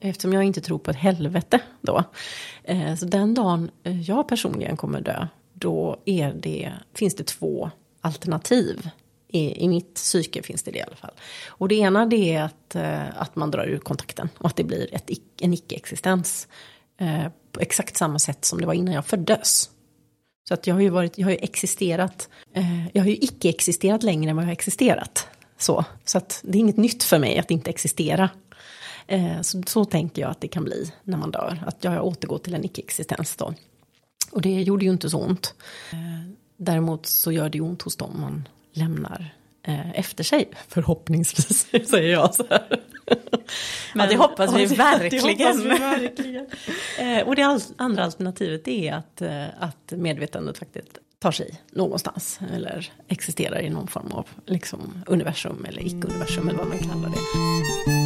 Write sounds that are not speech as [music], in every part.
Eftersom jag inte tror på ett helvete då. Eh, så den dagen eh, jag personligen kommer dö, då är det, finns det två alternativ. I, I mitt psyke finns det det i alla fall. Och det ena det är att, eh, att man drar ur kontakten och att det blir ett, en icke-existens. På exakt samma sätt som det var innan jag föddes. Så att jag har ju varit, jag har ju existerat, jag har ju icke-existerat längre än vad jag har existerat. Så, så att det är inget nytt för mig att inte existera. Eh, så, så tänker jag att det kan bli när man dör, att jag återgår till en icke-existens då. Och det gjorde ju inte så ont. Eh, däremot så gör det ju ont hos dem man lämnar eh, efter sig, förhoppningsvis, [laughs] säger jag så här. [laughs] Men, ja, det hoppas vi verkligen. [laughs] Det hoppas vi verkligen. och det andra alternativet är att, att medvetandet faktiskt tar sig någonstans eller existerar i någon form av liksom, universum eller icke-universum eller vad man kallar det.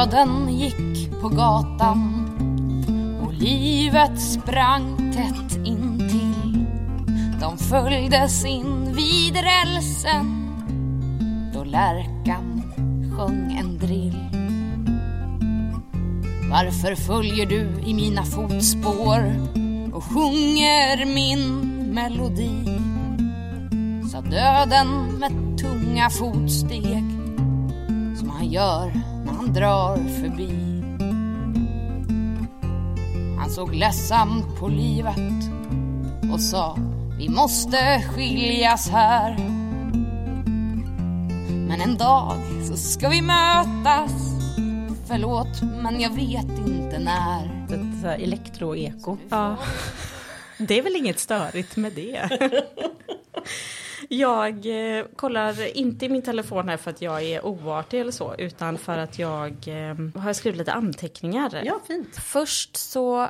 Döden gick på gatan och livet sprang tätt intill. De följdes in vid rälsen då lärkan sjöng en drill. Varför följer du i mina fotspår och sjunger min melodi? Sa döden med tunga fotsteg som han gör han drar förbi. Han såg ledsamt på livet och sa vi måste skiljas här. Men en dag så ska vi mötas. Förlåt, men jag vet inte när. Ett elektroeko. Ja. Det är väl inget störigt med det. [laughs] Jag eh, kollar inte i min telefon här för att jag är oartig eller så, utan för att jag eh, har skrivit lite anteckningar. Ja, fint. Först så,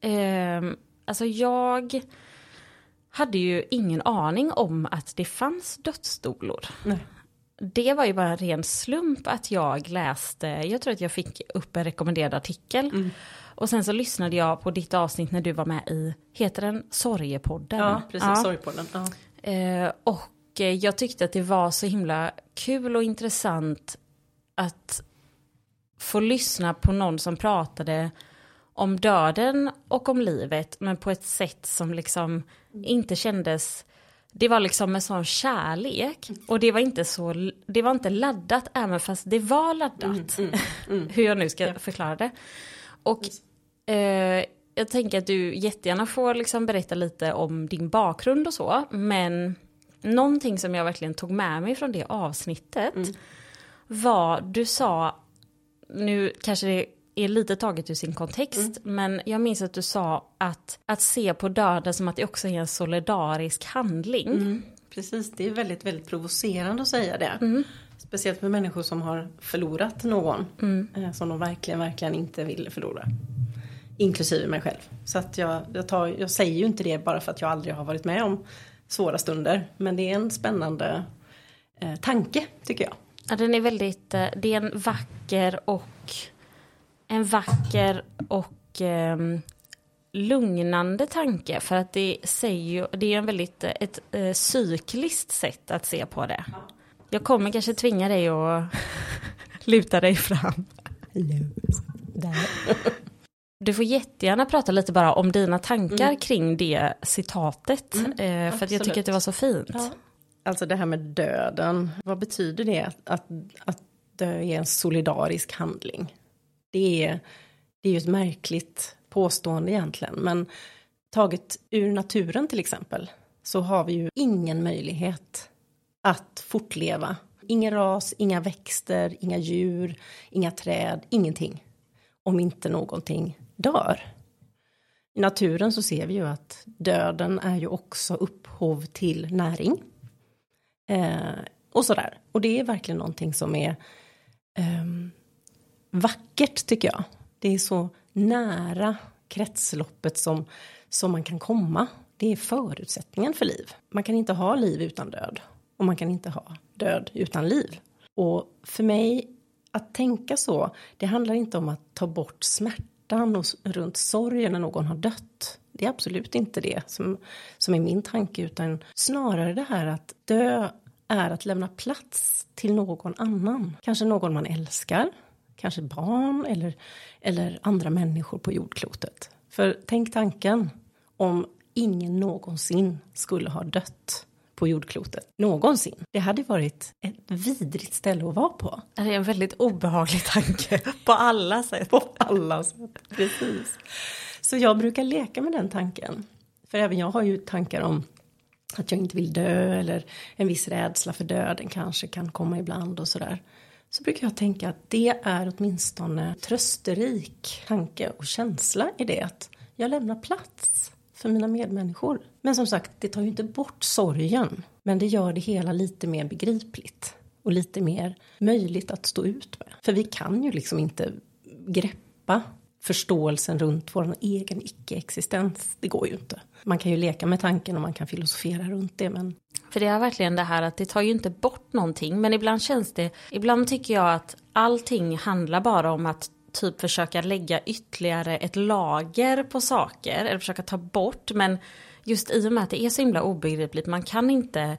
eh, alltså jag hade ju ingen aning om att det fanns dödsstolor. Nej. Det var ju bara en ren slump att jag läste, jag tror att jag fick upp en rekommenderad artikel. Mm. Och sen så lyssnade jag på ditt avsnitt när du var med i, heter den Sorgepodden? Ja, precis, ja. Sorgepodden. Ja. Eh, och eh, jag tyckte att det var så himla kul och intressant att få lyssna på någon som pratade om döden och om livet, men på ett sätt som liksom inte kändes det var liksom en sån kärlek och det var inte så, det var inte laddat även fast det var laddat. Mm, mm, mm. [laughs] Hur jag nu ska förklara det. Och eh, jag tänker att du jättegärna får liksom berätta lite om din bakgrund och så, men någonting som jag verkligen tog med mig från det avsnittet mm. var, du sa, nu kanske det är lite taget ur sin kontext, mm. men jag minns att du sa att, att se på döden som att det också är en solidarisk handling. Mm. Precis, det är väldigt, väldigt provocerande att säga det. Speciellt med människor som har förlorat någon mm. eh, som de verkligen, verkligen inte ville förlora. Inklusive mig själv. Så att jag, jag, tar, jag säger ju inte det bara för att jag aldrig har varit med om svåra stunder. Men det är en spännande eh, tanke tycker jag. Ja, den är väldigt, eh, det är en vacker och en vacker och eh, lugnande tanke. För att det säger ju, det är en väldigt, eh, ett eh, cykliskt sätt att se på det. Jag kommer kanske tvinga dig att [laughs] luta dig fram. Du får jättegärna prata lite bara om dina tankar mm. kring det citatet. Mm, eh, för att jag tycker att det var så fint. Ja. Alltså det här med döden, vad betyder det att, att, att dö är en solidarisk handling? Det är, det är ju ett märkligt påstående egentligen, men taget ur naturen till exempel så har vi ju ingen möjlighet att fortleva. Ingen ras, inga växter, inga djur, inga träd, ingenting. Om inte någonting dör. I naturen så ser vi ju att döden är ju också upphov till näring. Eh, och sådär. Och det är verkligen någonting som är eh, vackert tycker jag. Det är så nära kretsloppet som, som man kan komma. Det är förutsättningen för liv. Man kan inte ha liv utan död. Och man kan inte ha död utan liv. Och för mig att tänka så, det handlar inte om att ta bort smärtan och runt sorgen när någon har dött. Det är absolut inte det som, som är min tanke, utan snarare det här att dö är att lämna plats till någon annan. Kanske någon man älskar, kanske barn eller, eller andra människor på jordklotet. För tänk tanken om ingen någonsin skulle ha dött på jordklotet. Någonsin. Det hade varit ett vidrigt ställe att vara på. Det är en väldigt obehaglig tanke [laughs] på alla sätt. På alla sätt, precis. Så jag brukar leka med den tanken. För även jag har ju tankar om att jag inte vill dö eller en viss rädsla för döden kanske kan komma ibland och sådär. Så brukar jag tänka att det är åtminstone trösterik tanke och känsla i det att jag lämnar plats för mina medmänniskor. Men som sagt, det tar ju inte bort sorgen. Men det gör det hela lite mer begripligt. Och lite mer möjligt att stå ut med. För vi kan ju liksom inte greppa förståelsen runt vår egen icke-existens. Det går ju inte. Man kan ju leka med tanken och man kan filosofera runt det men... För det är verkligen det här att det tar ju inte bort någonting men ibland känns det, ibland tycker jag att allting handlar bara om att typ försöka lägga ytterligare ett lager på saker eller försöka ta bort. Men just i och med att det är så himla obegripligt man kan inte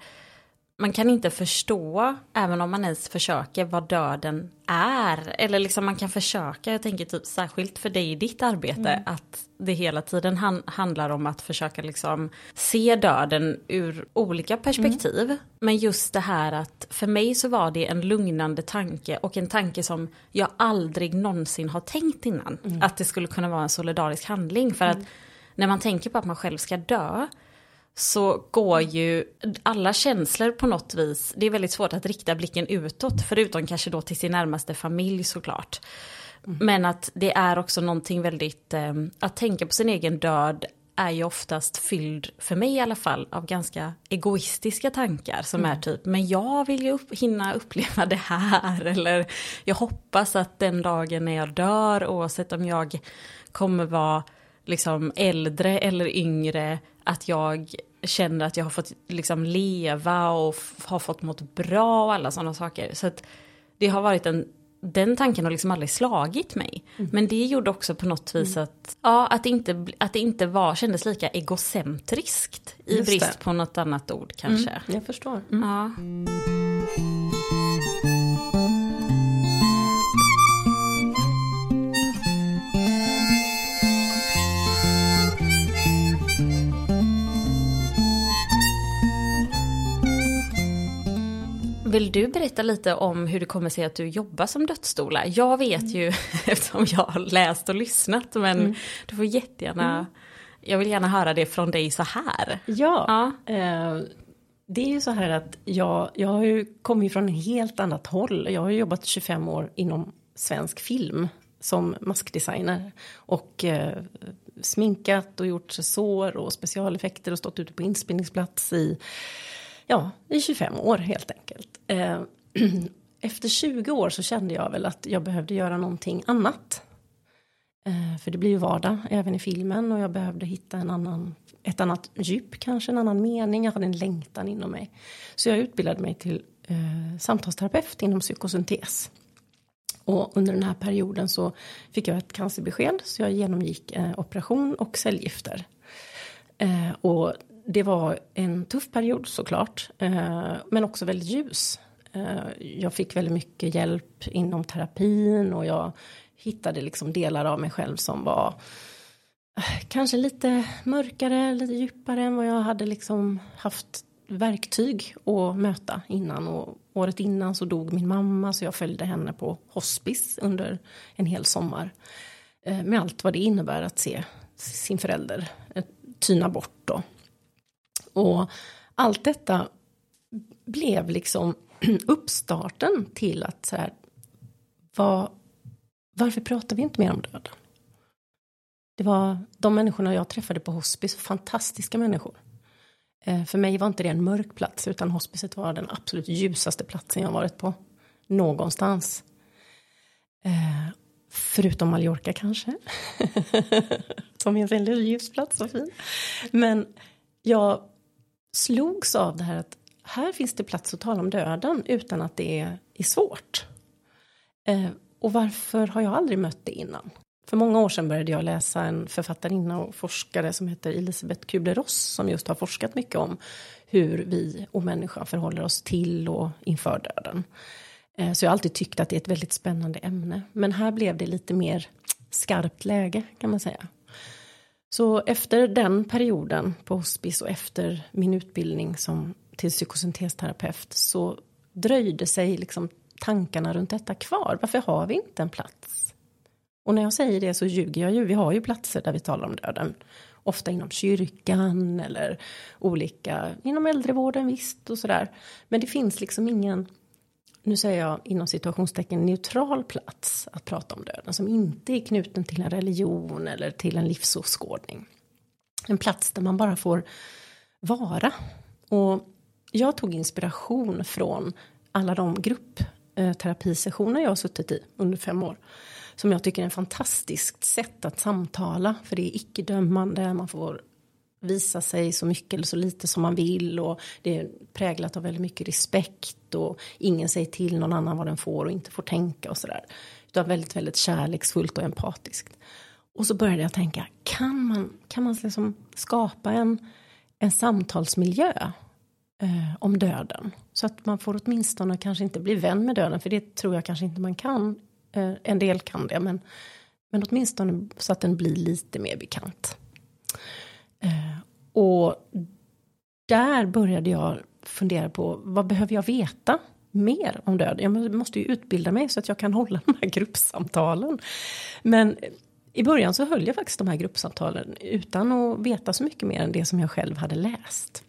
man kan inte förstå, även om man ens försöker, vad döden är. Eller liksom man kan försöka, jag tänker typ särskilt för dig i ditt arbete, mm. att det hela tiden han, handlar om att försöka liksom se döden ur olika perspektiv. Mm. Men just det här att för mig så var det en lugnande tanke och en tanke som jag aldrig någonsin har tänkt innan. Mm. Att det skulle kunna vara en solidarisk handling. För att mm. när man tänker på att man själv ska dö, så går ju alla känslor på något vis, det är väldigt svårt att rikta blicken utåt, förutom kanske då till sin närmaste familj såklart. Mm. Men att det är också någonting väldigt, eh, att tänka på sin egen död är ju oftast fylld, för mig i alla fall, av ganska egoistiska tankar som mm. är typ, men jag vill ju upp, hinna uppleva det här, [laughs] eller jag hoppas att den dagen när jag dör, oavsett om jag kommer vara liksom äldre eller yngre, att jag känner att jag har fått liksom leva och har fått mått bra och alla sådana saker. Så att det har varit en, den tanken har liksom aldrig slagit mig. Mm. Men det gjorde också på något vis mm. att, ja, att det inte, att det inte var, kändes lika egocentriskt i Just brist det. på något annat ord kanske. Mm, jag förstår. Ja. Vill du berätta lite om hur det kommer sig att du jobbar som dödsstola? Jag vet ju [laughs] eftersom jag har läst och lyssnat men mm. du får jättegärna, mm. jag vill gärna höra det från dig så här. Ja, ja. Eh, det är ju så här att jag, jag har ju kommit från ett helt annat håll. Jag har jobbat 25 år inom svensk film som maskdesigner och eh, sminkat och gjort sår och specialeffekter och stått ute på inspelningsplats i ja, i 25 år helt enkelt. Eh, [clears throat] efter 20 år så kände jag väl att jag behövde göra någonting annat. Eh, för det blir ju vardag även i filmen och jag behövde hitta en annan, ett annat djup, kanske en annan mening. Jag hade en längtan inom mig. Så jag utbildade mig till eh, samtalsterapeut inom psykosyntes. Och under den här perioden så fick jag ett cancerbesked så jag genomgick eh, operation och cellgifter. Eh, och det var en tuff period såklart, eh, men också väldigt ljus. Eh, jag fick väldigt mycket hjälp inom terapin och jag hittade liksom delar av mig själv som var eh, kanske lite mörkare, lite djupare än vad jag hade liksom haft verktyg att möta innan. Och året innan så dog min mamma så jag följde henne på hospice under en hel sommar. Eh, med allt vad det innebär att se sin förälder eh, tyna bort då. Och allt detta blev liksom [clears throat] uppstarten till att så här, var, varför pratar vi inte mer om döden? Det var de människorna jag träffade på hospice, fantastiska människor. Eh, för mig var inte det en mörk plats, utan hospicet var den absolut ljusaste platsen jag varit på. Någonstans. Eh, förutom Mallorca kanske. [laughs] Som är en väldigt ljus plats och fin. Men jag slogs av det här att här finns det plats att tala om döden utan att det är, är svårt. Eh, och varför har jag aldrig mött det innan? För många år sedan började jag läsa en författarinna och forskare som heter Elisabeth Kubler-Ross som just har forskat mycket om hur vi och människan förhåller oss till och inför döden. Eh, så jag har alltid tyckt att det är ett väldigt spännande ämne. Men här blev det lite mer skarpt läge kan man säga. Så efter den perioden på hospice och efter min utbildning som till psykosyntesterapeut så dröjde sig liksom tankarna runt detta kvar. Varför har vi inte en plats? Och när jag säger det så ljuger jag ju. Vi har ju platser där vi talar om döden. Ofta inom kyrkan eller olika, inom äldrevården visst och sådär. Men det finns liksom ingen, nu säger jag inom situationstecken neutral plats att prata om döden som inte är knuten till en religion eller till en livsåskådning. En plats där man bara får vara. Och jag tog inspiration från alla de gruppterapisessioner jag har suttit i under fem år. Som jag tycker är ett fantastiskt sätt att samtala. För det är icke-dömande, man får visa sig så mycket eller så lite som man vill. Och det är präglat av väldigt mycket respekt. Och ingen säger till någon annan vad den får och inte får tänka och sådär. Utan väldigt, väldigt kärleksfullt och empatiskt. Och så började jag tänka, kan man, kan man liksom skapa en, en samtalsmiljö eh, om döden. Så att man får åtminstone kanske inte bli vän med döden, för det tror jag kanske inte man kan. Eh, en del kan det, men, men åtminstone så att den blir lite mer bekant. Eh, och där började jag fundera på vad behöver jag veta mer om döden? Jag måste ju utbilda mig så att jag kan hålla [laughs] de här gruppsamtalen. Men i början så höll jag faktiskt de här gruppsamtalen utan att veta så mycket mer än det som jag själv hade läst.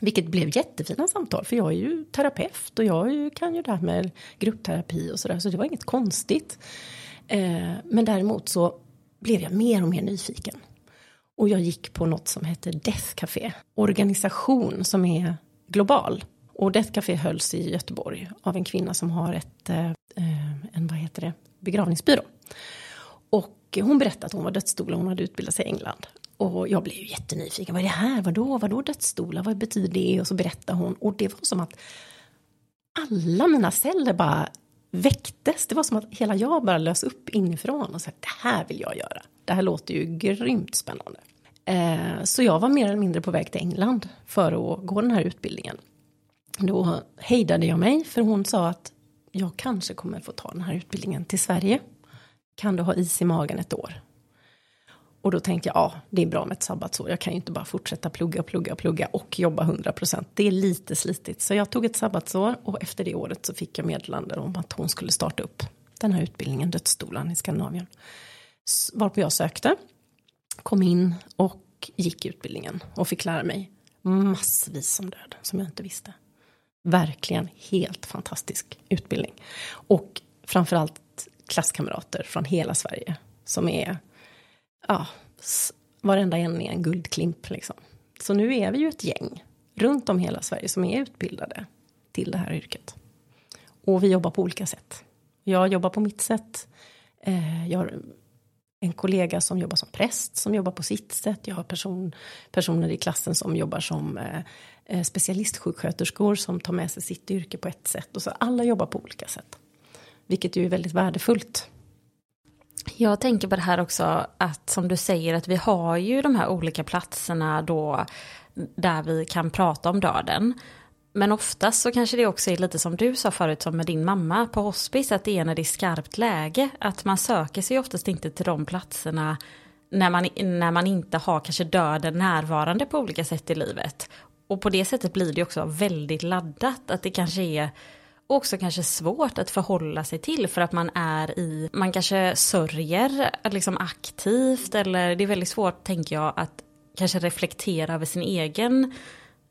Vilket blev jättefina samtal, för jag är ju terapeut och jag kan ju det här med gruppterapi och sådär, så det var inget konstigt. Eh, men däremot så blev jag mer och mer nyfiken. Och jag gick på något som heter Death Café, organisation som är global. Och Death Café hölls i Göteborg av en kvinna som har ett, eh, eh, en vad heter det, begravningsbyrå. Och hon berättade att hon var dödsstola, hon hade utbildat sig i England. Och jag blev ju jättenyfiken. Vad är det här? Vadå? Vadå dödsstolar? Vad betyder det? Och så berättade hon. Och det var som att alla mina celler bara väcktes. Det var som att hela jag bara lös upp inifrån och sa det här vill jag göra. Det här låter ju grymt spännande. Eh, så jag var mer eller mindre på väg till England för att gå den här utbildningen. Då hejdade jag mig för hon sa att jag kanske kommer få ta den här utbildningen till Sverige. Kan du ha is i magen ett år? Och då tänkte jag, ja, det är bra med ett sabbatsår. Jag kan ju inte bara fortsätta plugga, och plugga, och plugga och jobba 100 procent. Det är lite slitigt. Så jag tog ett sabbatsår och efter det året så fick jag meddelande om att hon skulle starta upp den här utbildningen, dödsstolen i Skandinavien. Varpå jag sökte, kom in och gick utbildningen och fick lära mig massvis om döden som jag inte visste. Verkligen helt fantastisk utbildning. Och framförallt klasskamrater från hela Sverige som är ja, varenda en är en guldklimp liksom. Så nu är vi ju ett gäng runt om hela Sverige som är utbildade till det här yrket. Och vi jobbar på olika sätt. Jag jobbar på mitt sätt. Eh, jag har en kollega som jobbar som präst som jobbar på sitt sätt. Jag har person, personer i klassen som jobbar som eh, eh specialistsjuksköterskor som tar med sig sitt yrke på ett sätt. Och så alla jobbar på olika sätt. Vilket ju är väldigt värdefullt jag tänker på det här också att som du säger att vi har ju de här olika platserna då där vi kan prata om döden. Men oftast så kanske det också är lite som du sa förut som med din mamma på hospice att det är när det är skarpt läge. Att man söker sig oftast inte till de platserna när man, när man inte har kanske döden närvarande på olika sätt i livet. Och på det sättet blir det också väldigt laddat att det kanske är och också kanske svårt att förhålla sig till för att man är i, man kanske sörjer liksom aktivt eller det är väldigt svårt tänker jag att kanske reflektera över sin egen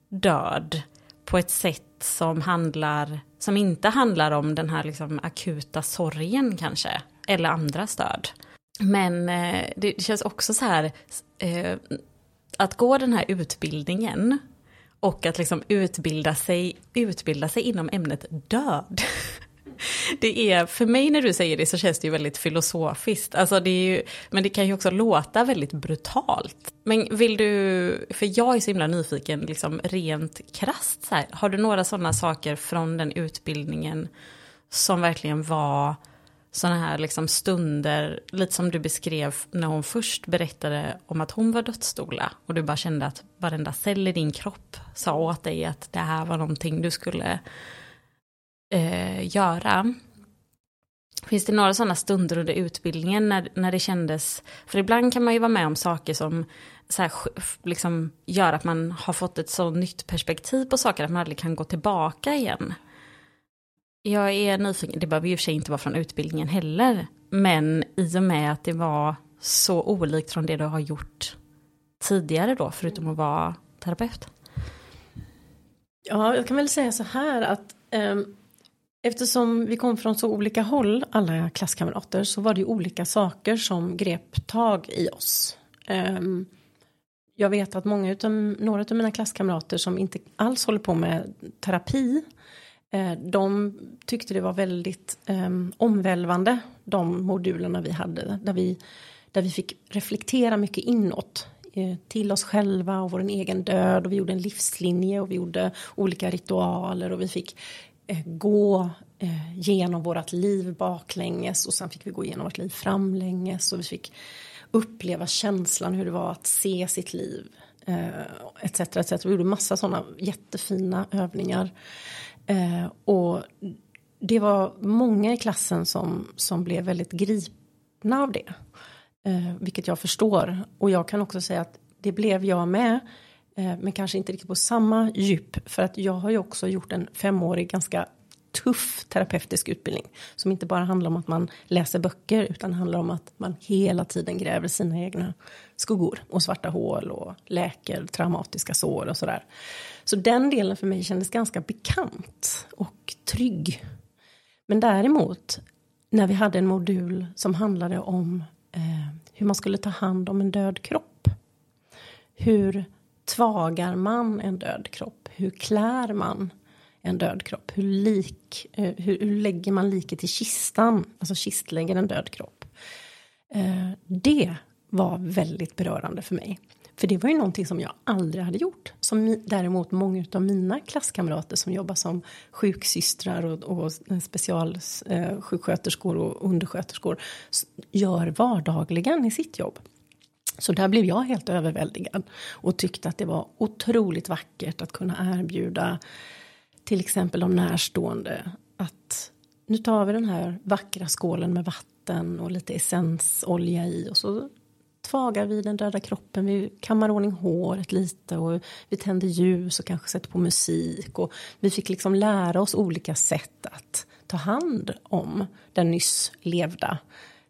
död på ett sätt som handlar, som inte handlar om den här liksom akuta sorgen kanske, eller andra stöd. Men eh, det känns också så här, eh, att gå den här utbildningen och att liksom utbilda sig, utbilda sig inom ämnet död. [laughs] Det är, för mig när du säger det så känns det ju väldigt filosofiskt. Alltså det är ju, men det kan ju också låta väldigt brutalt. Men vill du, för jag är så himla nyfiken, liksom rent krasst, så här, har du några sådana saker från den utbildningen som verkligen var sådana här liksom stunder, lite som du beskrev när hon först berättade om att hon var dödsstola. Och du bara kände att varenda cell i din kropp sa åt dig att det här var någonting du skulle eh, göra. Finns det några sådana stunder under utbildningen när, när det kändes, för ibland kan man ju vara med om saker som så här, liksom gör att man har fått ett så nytt perspektiv på saker att man aldrig kan gå tillbaka igen. Jag är nyfiken, det behöver ju för sig inte vara från utbildningen heller, men i och med att det var så olikt från det du har gjort tidigare då, förutom att vara terapeut. Ja, jag kan väl säga så här att eh, eftersom vi kom från så olika håll, alla klasskamrater, så var det ju olika saker som grep tag i oss. Eh, jag vet att många utav, några av mina klasskamrater som inte alls håller på med terapi Eh, de tyckte det var väldigt eh, omvälvande de modulerna vi hade där vi, där vi fick reflektera mycket inåt eh, till oss själva och vår egen död och vi gjorde en livslinje och vi gjorde olika ritualer och vi fick eh, gå eh, genom vårt liv baklänges och sen fick vi gå igenom vårt liv framlänges och vi fick uppleva känslan hur det var att se sitt liv etc. Eh, etc. Vi gjorde massa sådana jättefina övningar. Eh, och det var många i klassen som, som blev väldigt gripna av det. Eh, vilket jag förstår. Och jag kan också säga att det blev jag med. Eh, men kanske inte riktigt på samma djup. För att jag har ju också gjort en femårig ganska tuff terapeutisk utbildning. Som inte bara handlar om att man läser böcker utan handlar om att man hela tiden gräver sina egna skuggor och svarta hål och läker traumatiska sår och sådär. Så den delen för mig kändes ganska bekant och trygg. Men däremot när vi hade en modul som handlade om eh, hur man skulle ta hand om en död kropp. Hur tvagar man en död kropp? Hur klär man en död kropp? Hur, lik, eh, hur, hur lägger man liket i kistan? Alltså kistlägger en död kropp. Eh, det var väldigt berörande för mig. För det var ju någonting som jag aldrig hade gjort. Som däremot många av mina klasskamrater som jobbar som sjuksystrar och, och specialsjuksköterskor eh, och undersköterskor gör vardagligen i sitt jobb. Så där blev jag helt överväldigad och tyckte att det var otroligt vackert att kunna erbjuda till exempel de närstående att nu tar vi den här vackra skålen med vatten och lite essensolja i och så tvagar vi den döda kroppen, vi kammar ordning håret lite och vi tänder ljus och kanske sätter på musik och vi fick liksom lära oss olika sätt att ta hand om den nyss levda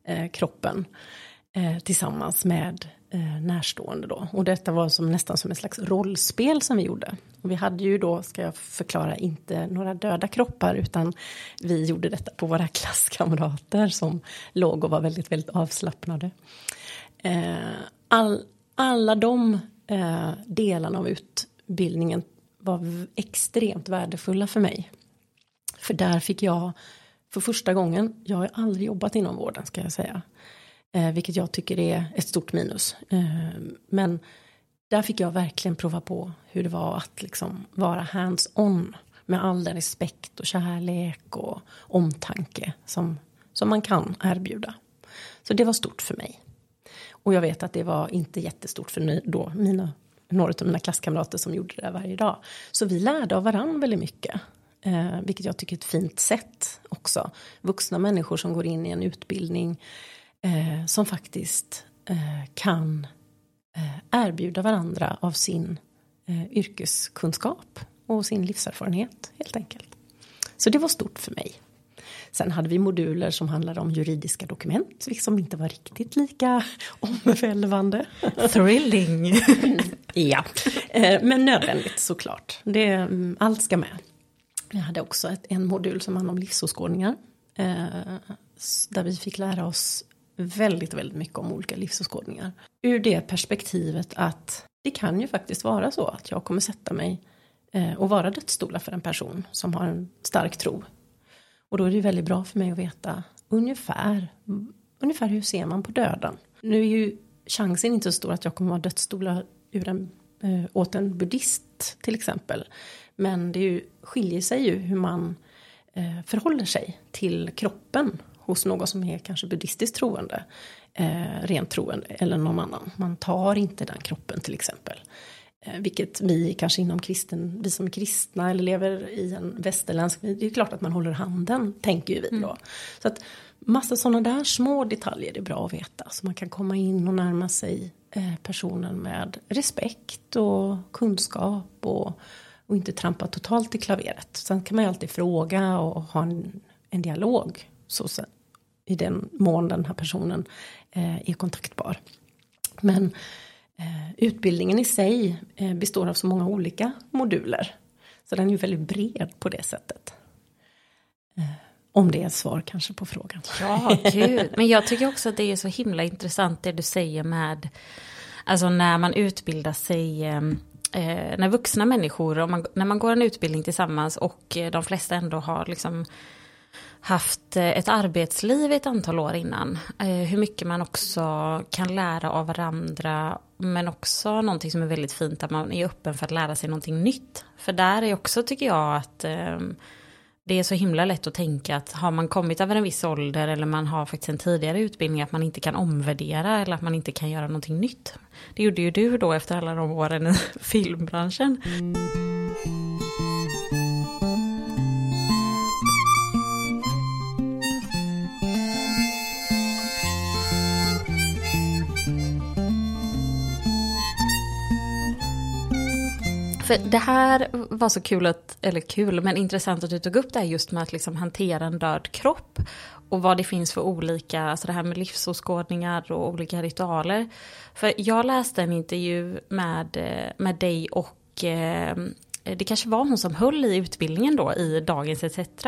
eh, kroppen eh, tillsammans med eh, närstående då. Och detta var som, nästan som ett slags rollspel som vi gjorde. Och vi hade ju då, ska jag förklara, inte några döda kroppar utan vi gjorde detta på våra [laughs] klasskamrater som låg och var väldigt, väldigt avslappnade. Eh, all, alla de eh, delarna av utbildningen var extremt värdefulla för mig. För där fick jag för första gången, jag har aldrig jobbat inom vården ska jag säga, Eh, vilket jag tycker är ett stort minus. Eh, men där fick jag verkligen prova på hur det var att liksom vara hands-on med all den respekt och kärlek och omtanke som, som man kan erbjuda. Så det var stort för mig. Och jag vet att det var inte jättestort för då mina, några av mina klasskamrater som gjorde det varje dag. Så vi lärde av varandra väldigt mycket. Eh, vilket jag tycker är ett fint sätt också. Vuxna människor som går in i en utbildning eh, som faktiskt eh, kan eh, erbjuda varandra av sin eh, yrkeskunskap och sin livserfarenhet helt enkelt. Så det var stort för mig. Sen hade vi moduler som handlade om juridiska dokument, som inte var riktigt lika [laughs] omvälvande. Thrilling! [laughs] ja, eh, men nödvändigt såklart. Det, mm, allt ska med. Jag hade också ett, en modul som handlade om livsåskådningar. Eh, där vi fick lära oss väldigt, väldigt mycket om olika livsåskådningar. Ur det perspektivet att det kan ju faktiskt vara så att jag kommer sätta mig eh, och vara dödsstola för en person som har en stark tro. Och då är det väldigt bra för mig att veta ungefär, ungefär hur ser man på döden. Nu är ju chansen inte så stor att jag kommer vara dödsstola ur en, äh, åt en buddhist till exempel. Men det ju, skiljer sig ju hur man äh, förhåller sig till kroppen hos någon som är kanske buddhistiskt troende, eh, rent troende eller någon annan. Man tar inte den kroppen till exempel. Eh, vilket vi kanske inom kristen, vi som är kristna eller lever i en västerländsk, det är klart att man håller handen, tänker ju vi då. Mm. Så att massa sådana där små detaljer är bra att veta. Så man kan komma in och närma sig eh, personen med respekt och kunskap och, och inte trampa totalt i klaveret. Sen kan man ju alltid fråga och ha en, en dialog. Så, I den mån den här personen eh, är kontaktbar. Men Eh, utbildningen i sig eh, består av så många olika moduler. Så den är ju väldigt bred på det sättet. Eh, om det är ett svar kanske på frågan. Ja, gud. Men jag tycker också att det är så himla intressant det du säger med, alltså när man utbildar sig, ehm, när vuxna människor, man, när man går en utbildning tillsammans och de flesta ändå har liksom haft ett arbetsliv ett antal år innan. Eh, hur mycket man också kan lära av varandra. Men också någonting som är väldigt fint att man är öppen för att lära sig någonting nytt. För där är också tycker jag att eh, det är så himla lätt att tänka att har man kommit över en viss ålder eller man har faktiskt en tidigare utbildning att man inte kan omvärdera eller att man inte kan göra någonting nytt. Det gjorde ju du då efter alla de åren i [laughs] filmbranschen. Mm. För det här var så kul, att, eller kul, men intressant att du tog upp det här just med att liksom hantera en död kropp. Och vad det finns för olika, alltså det här med livsåskådningar och olika ritualer. För jag läste en intervju med, eh, med dig och eh, det kanske var hon som höll i utbildningen då i Dagens ETC.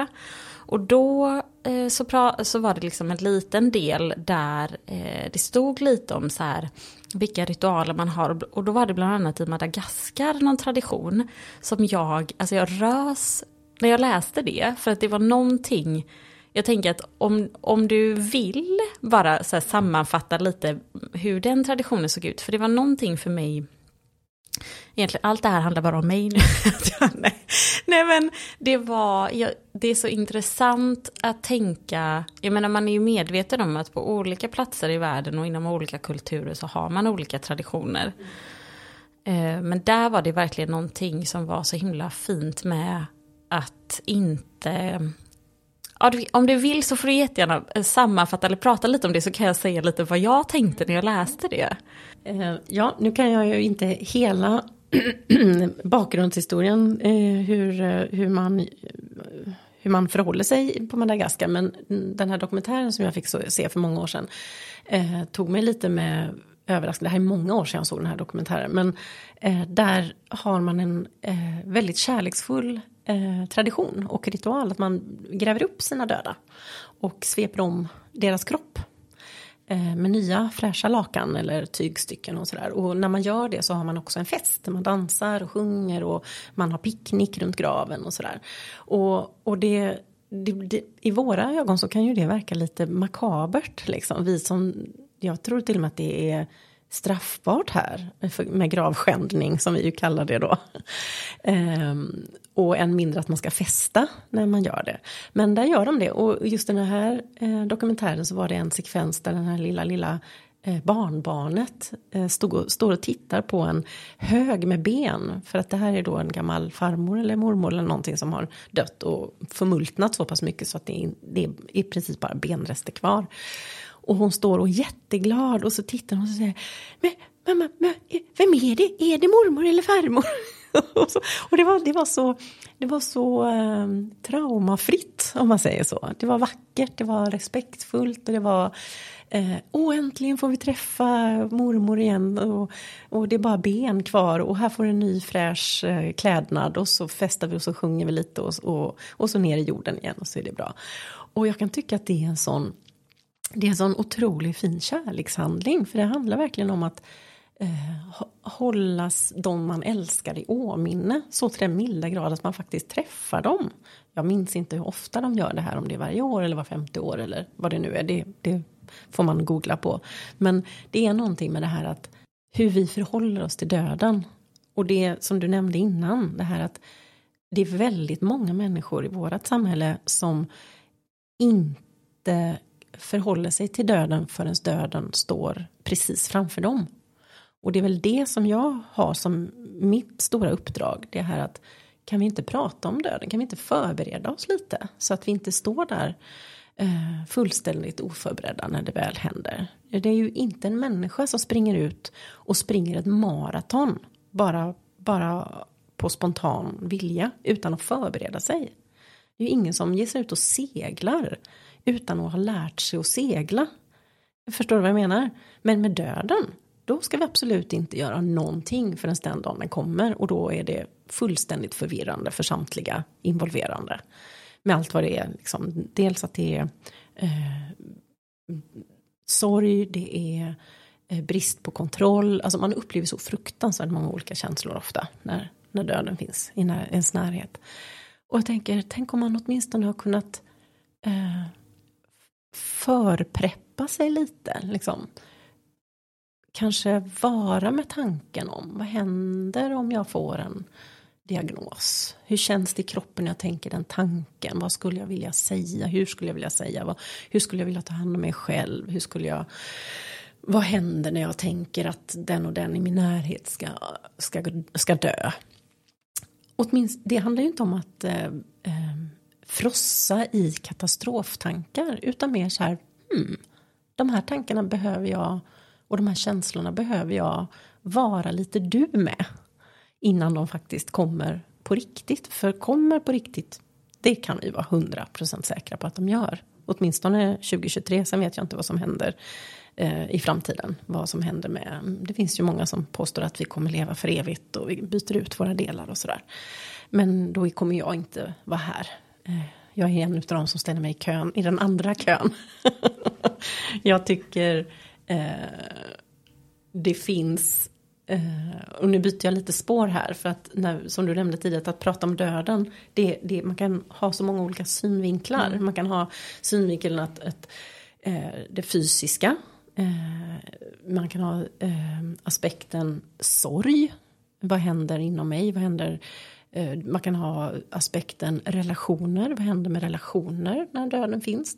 Och då Eh, så, pra, så var det liksom en liten del där eh, det stod lite om så här vilka ritualer man har. Och då var det bland annat i Madagaskar någon tradition som jag, alltså jag rös när jag läste det. För att det var någonting, jag tänker att om, om du vill bara så sammanfatta lite hur den traditionen såg ut. För det var någonting för mig Egentligen, allt det här handlar bara om mig nu. [laughs] nej. nej men det var, ja, det är så intressant att tänka, jag menar man är ju medveten om att på olika platser i världen och inom olika kulturer så har man olika traditioner. Mm. Men där var det verkligen någonting som var så himla fint med att inte om du vill så får du jättegärna eh, sammanfatta eller prata lite om det så kan jag säga lite vad jag tänkte när jag läste det. Eh, ja, nu kan jag ju inte hela [clears throat] bakgrundshistorien eh, hur, hur, man, hur man förhåller sig på Madagaskar. Men den här dokumentären som jag fick se för många år sedan tog mig lite med överraskning. Det här är många år sedan jag såg den här dokumentären. Men där har man en väldigt kärleksfull Eh, tradition och ritual. Att man gräver upp sina döda och sveper om deras kropp Eh, med nya fräscha lakan eller tygstycken och sådär. Och när man gör det så har man också en fest. Man dansar och sjunger och man har picknick runt graven och sådär. Och, och det, det, det, i våra ögon så kan ju det verka lite makabert liksom. Vi som, jag tror till och med att det är straffbart här med gravskändning som vi ju kallar det då. [laughs] Ehm, och än mindre att man ska festa när man gör det. Men där gör de det och just den här eh, dokumentären så var det en sekvens där den här lilla lilla eh, barnbarnet eh, stod och, står och tittar på en hög med ben. För att det här är då en gammal farmor eller mormor eller någonting som har dött och förmultnat så pass mycket så att det är, det är i princip bara benrester kvar. Och hon står och är jätteglad och så tittar hon och säger men mamma, vem är det? Är det mormor eller farmor? Och, [laughs] så, och det, var, det var så, det var så eh, traumafritt om man säger så. Det var vackert, det var respektfullt och det var eh, Åh, äntligen får vi träffa mormor igen och, och det är bara ben kvar och här får en ny fräsch eh, klädnad och så festar vi och så sjunger vi lite och, och, och så ner i jorden igen och så är det bra. Och jag kan tycka att det är en sån det är en sån otroligt fin kärlekshandling för det handlar verkligen om att eh, hållas de man älskar i åminne så till den milda grad att man faktiskt träffar dem. Jag minns inte hur ofta de gör det här, om det är varje år eller var femte år eller vad det nu är. Det, det får man googla på. Men det är någonting med det här att hur vi förhåller oss till döden. Och det som du nämnde innan, det här att det är väldigt många människor i vårt samhälle som inte förhåller sig till döden förrän döden står precis framför dem. Och det är väl det som jag har som mitt stora uppdrag. Det här att kan vi inte prata om döden? Kan vi inte förbereda oss lite? Så att vi inte står där eh, fullständigt oförberedda när det väl händer. Det är ju inte en människa som springer ut och springer ett maraton bara, bara på spontan vilja utan att förbereda sig. Det är ju ingen som ger sig ut och seglar utan att ha lärt sig att segla. Förstår du vad jag menar? Men med döden, då ska vi absolut inte göra någonting förrän den dagen den kommer och då är det fullständigt förvirrande för samtliga involverande. Med allt vad det är, liksom, dels att det är eh, sorg, det är eh, brist på kontroll, alltså man upplever så fruktansvärt många olika känslor ofta när, när döden finns i ens närhet. Och jag tänker, tänk om man åtminstone har kunnat eh, förpreppa sig lite. Liksom. Kanske vara med tanken om vad händer om jag får en diagnos? Hur känns det i kroppen när jag tänker den tanken? Vad skulle jag vilja säga? Hur skulle jag vilja säga? Hur skulle jag vilja ta hand om mig själv? Hur skulle jag... Vad händer när jag tänker att den och den i min närhet ska, ska, ska dö? Åtminstone, det handlar ju inte om att eh, eh, frossa i katastroftankar utan mer så här, hmm, de här tankarna behöver jag och de här känslorna behöver jag vara lite du med innan de faktiskt kommer på riktigt. För kommer på riktigt, det kan vi vara hundra procent säkra på att de gör. Åtminstone 2023, sen vet jag inte vad som händer eh, i framtiden. Vad som händer med, det finns ju många som påstår att vi kommer leva för evigt och vi byter ut våra delar och sådär. Men då kommer jag inte vara här. Eh, jag är en av de som ställer mig i kön, i den andra kön. [laughs] jag tycker det finns Uh, och nu byter jag lite spår här för att när, som du nämnde tidigare att prata om döden det, det, man kan ha så många olika synvinklar. Mm. Man kan ha synvinkeln att, att uh, det fysiska. Man kan ha aspekten sorg. Vad händer inom mig? Vad händer? Man kan ha aspekten relationer. Vad händer med relationer när döden finns?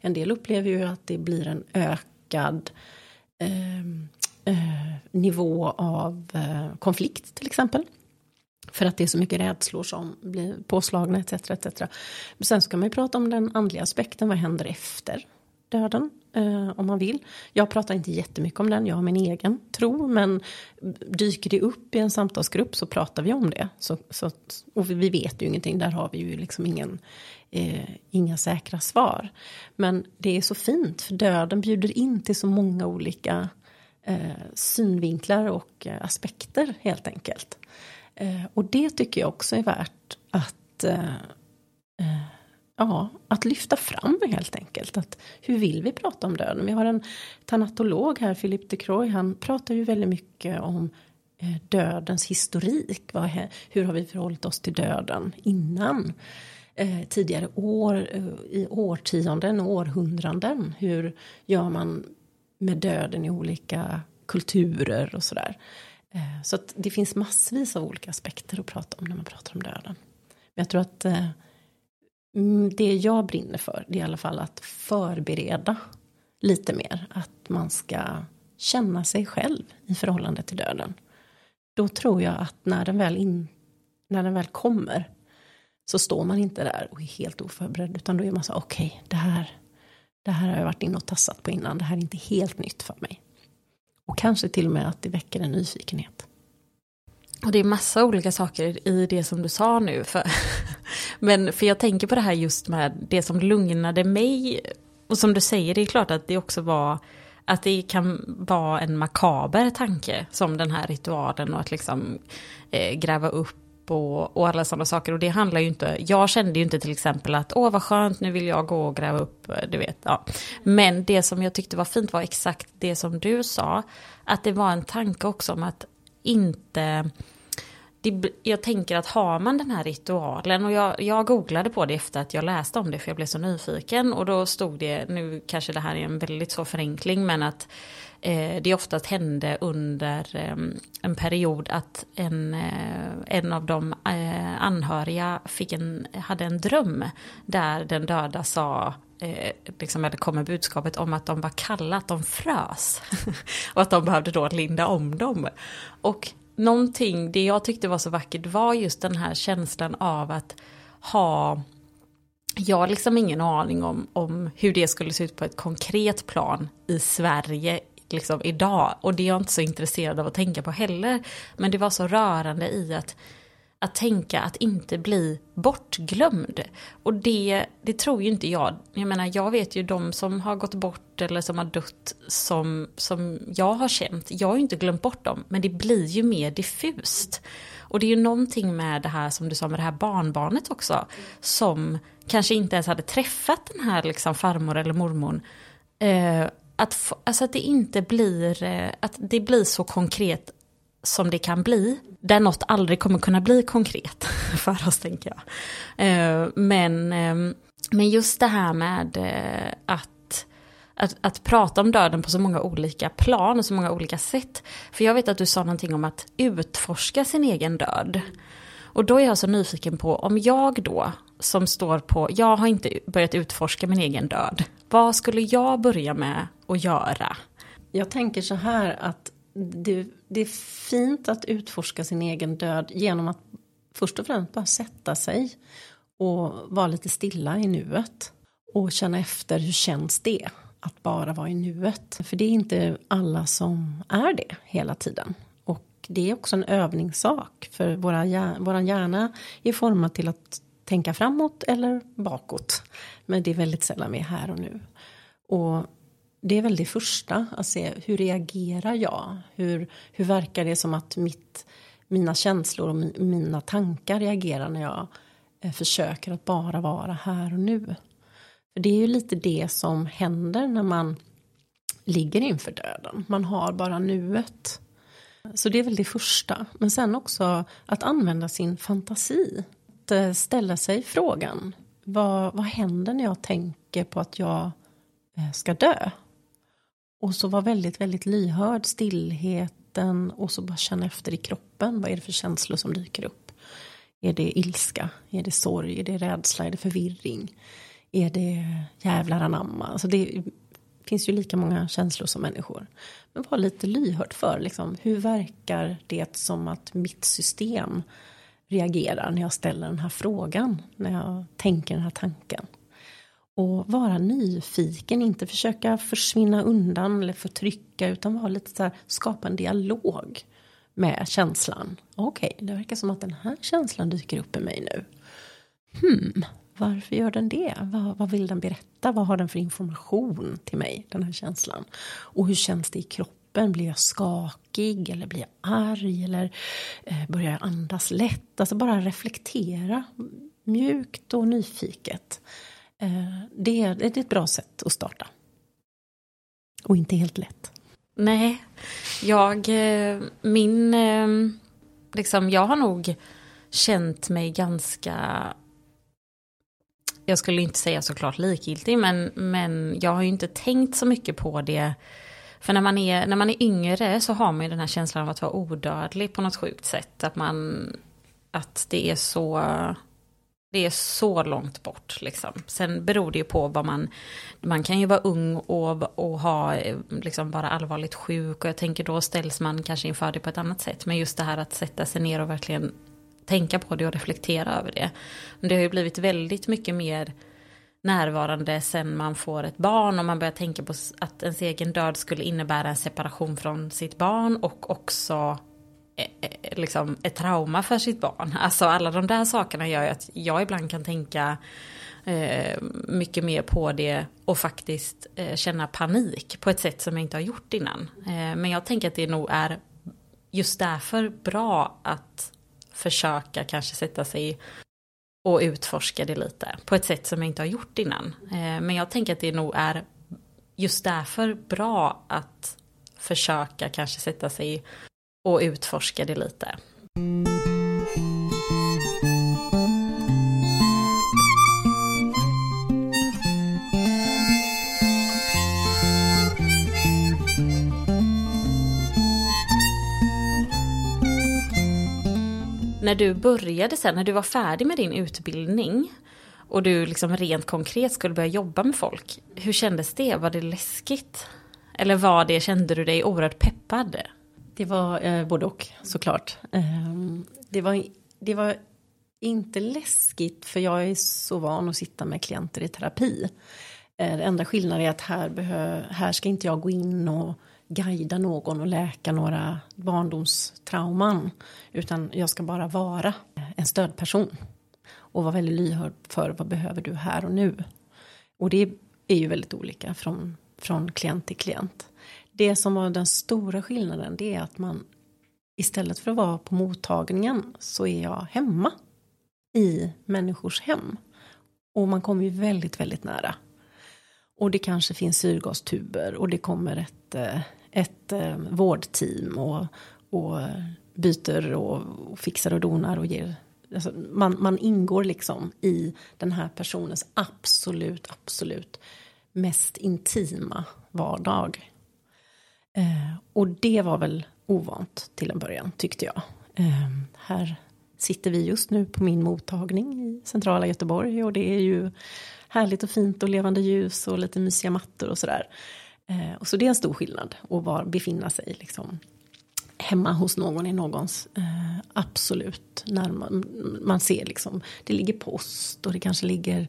En del upplever ju att det blir en ökad Ehm, eh, nivå av eh, konflikt till exempel. För att det är så mycket rädslor som blir påslagna etc. etc. Men sen ska man ju prata om den andliga aspekten. Vad händer efter döden? Eh, om man vill. Jag pratar inte jättemycket om den. Jag har min egen tro. Men dyker det upp i en samtalsgrupp så pratar vi om det. Så, så, och vi vet ju ingenting. Där har vi ju liksom ingen, eh, inga säkra svar. Men det är så fint. För döden bjuder in till så många olika eh, synvinklar och eh, aspekter helt enkelt. Eh, och det tycker jag också är värt att, eh, eh, ja, att lyfta fram helt enkelt. Att, hur vill vi prata om döden? Vi har en tanatolog här, Philippe de Croix, han pratar ju väldigt mycket om eh, dödens historik. Vad, hur har vi förhållit oss till döden innan? Eh, tidigare år, eh, i årtionden och århundraden. Hur gör man med döden i olika kulturer och sådär. Eh, så att det finns massvis av olika aspekter att prata om när man pratar om döden. Men jag tror att eh, Mm, det jag brinner för det är i alla fall att förbereda lite mer. Att man ska känna sig själv i förhållande till döden. Då tror jag att när den väl, in, när den väl kommer så står man inte där och är helt oförberedd utan då är man så okej okay, det här det här har jag varit inne och tassat på innan. Det här är inte helt nytt för mig. Och kanske till och med att det väcker en nyfikenhet. Och det är massa olika saker i det som du sa nu. För, [laughs] men för jag tänker på det här just med det som lugnade mig. Och som du säger, det är klart att det också var att det kan vara en makaber tanke som den här ritualen och att liksom eh, gräva upp och, och alla sådana saker. Och det handlar ju inte, jag kände ju inte till exempel att åh vad skönt nu vill jag gå och gräva upp, du vet. Ja. Men det som jag tyckte var fint var exakt det som du sa. Att det var en tanke också om att inte det, jag tänker att har man den här ritualen och jag, jag googlade på det efter att jag läste om det för jag blev så nyfiken och då stod det, nu kanske det här är en väldigt så förenkling men att eh, det oftast hände under eh, en period att en, eh, en av de eh, anhöriga fick en, hade en dröm där den döda sa eh, liksom, eller kommer budskapet om att de var kalla, att de frös. [laughs] och att de behövde då linda om dem. Och någonting, det jag tyckte var så vackert var just den här känslan av att ha jag har liksom ingen aning om, om hur det skulle se ut på ett konkret plan i Sverige liksom idag. Och det är jag inte så intresserad av att tänka på heller. Men det var så rörande i att, att tänka att inte bli bortglömd. Och det, det tror ju inte jag. Jag menar, jag vet ju de som har gått bort eller som har dött som, som jag har känt. Jag har ju inte glömt bort dem, men det blir ju mer diffust. Och det är ju någonting med det här som du sa med det här barnbarnet också. Som kanske inte ens hade träffat den här liksom farmor eller mormor. Eh, att, alltså att det inte blir, eh, att det blir så konkret som det kan bli. Där något aldrig kommer kunna bli konkret [laughs] för oss tänker jag. Eh, men, ehm, men just det här med eh, att att, att prata om döden på så många olika plan och så många olika sätt. För jag vet att du sa någonting om att utforska sin egen död. Och då är jag så nyfiken på om jag då, som står på, jag har inte börjat utforska min egen död. Vad skulle jag börja med att göra? Jag tänker så här att det, det, är fint att utforska sin egen död genom att först och främst bara sätta sig och vara lite stilla i nuet. Och känna efter, hur känns det? Att bara vara i nuet. För det är inte alla som är det hela tiden. Och det är också en övningssak. För våra, våra hjärna är formad till att tänka framåt eller bakåt. Men det är väldigt sällan vi är här och nu. Och det är väl det första, att se hur reagerar jag? Hur, hur verkar det som att mitt, mina känslor och mina tankar reagerar när jag eh, försöker att bara vara här och nu? För det är ju lite det som händer när man ligger inför döden. Man har bara nuet. Så det är väl det första. Men sen också att använda sin fantasi. Att eh, ställa sig frågan. Vad, vad händer när jag tänker på att jag eh, ska dö? Och så var väldigt, väldigt lyhörd, stillheten och så bara känna efter i kroppen. Vad är det för känslor som dyker upp? Är det ilska? Är det sorg? Är det rädsla? Är det förvirring? Är det jävlar anamma? Alltså det finns ju lika många känslor som människor. Men var lite lyhörd för liksom, hur verkar det som att mitt system reagerar när jag ställer den här frågan, när jag tänker den här tanken. Och vara nyfiken, inte försöka försvinna undan eller förtrycka utan vara lite så här, skapa en dialog med känslan. Okej, okay, det verkar som att den här känslan dyker upp i mig nu. Hmm, varför gör den det? Vad, vad, vill den berätta? Vad har den för information till mig, den här känslan? Och hur känns det i kroppen? Blir jag skakig eller blir jag arg eller eh, börjar jag andas lätt? Alltså bara reflektera mjukt och nyfiket. Eh, det, är, det är ett bra sätt att starta. Och inte helt lätt. Nej, jag, eh, min, eh, liksom, jag har nog känt mig ganska jag skulle inte säga såklart likgiltig, men, men jag har ju inte tänkt så mycket på det. För när man, är, när man är yngre så har man ju den här känslan av att vara odödlig på något sjukt sätt. Att, man, att det är så det är så långt bort liksom. Sen beror det ju på vad man, man kan ju vara ung och, och ha, liksom vara allvarligt sjuk och jag tänker då ställs man kanske inför det på ett annat sätt. Men just det här att sätta sig ner och verkligen tänka på det och reflektera över det. Men det har ju blivit väldigt mycket mer närvarande sen man får ett barn och man börjar tänka på att ens egen död skulle innebära en separation från sitt barn och också Eh, eh, liksom ett trauma för sitt barn. Alltså alla de där sakerna gör ju att jag ibland kan tänka eh, mycket mer på det och faktiskt eh, känna panik på ett sätt som jag inte har gjort innan. Eh, men jag tänker att det nog är just därför bra att försöka kanske sätta sig och utforska det lite på ett sätt som jag inte har gjort innan. Eh, men jag tänker att det nog är just därför bra att försöka kanske sätta sig och utforska det lite. när du började sen, när du var färdig med din utbildning och du liksom rent konkret skulle börja jobba med folk. Hur kändes det? Var det läskigt? Eller var det, kände du dig oerhört peppad? Det var eh, både och såklart. Eh, det, var, det var inte läskigt för jag är så van att sitta med klienter i terapi. Eh, det enda skillnaden är att här, behö, här ska inte jag gå in och guida någon och läka några barndomstrauman. Utan jag ska bara vara en stödperson. Och vara väldigt lyhörd för vad behöver du här och nu. Och det är ju väldigt olika från, från klient till klient. Det som var den stora skillnaden det är att man istället för att vara på mottagningen så är jag hemma i människors hem. Och man kommer ju väldigt, väldigt nära. Och det kanske finns syrgastuber och det kommer ett, eh, ett eh, vårdteam och, och byter och, och fixar och donar och ger Alltså man, man ingår liksom i den här personens absolut, absolut mest intima vardag. Eh, och det var väl ovant till en början tyckte jag. Eh, här sitter vi just nu på min mottagning i centrala Göteborg och det är ju härligt och fint och levande ljus och lite mysiga mattor och sådär. Eh, och så det är en stor skillnad att var, befinna sig liksom hemma hos någon i någons eh, absolut närmare. Man ser liksom, det ligger post och det kanske ligger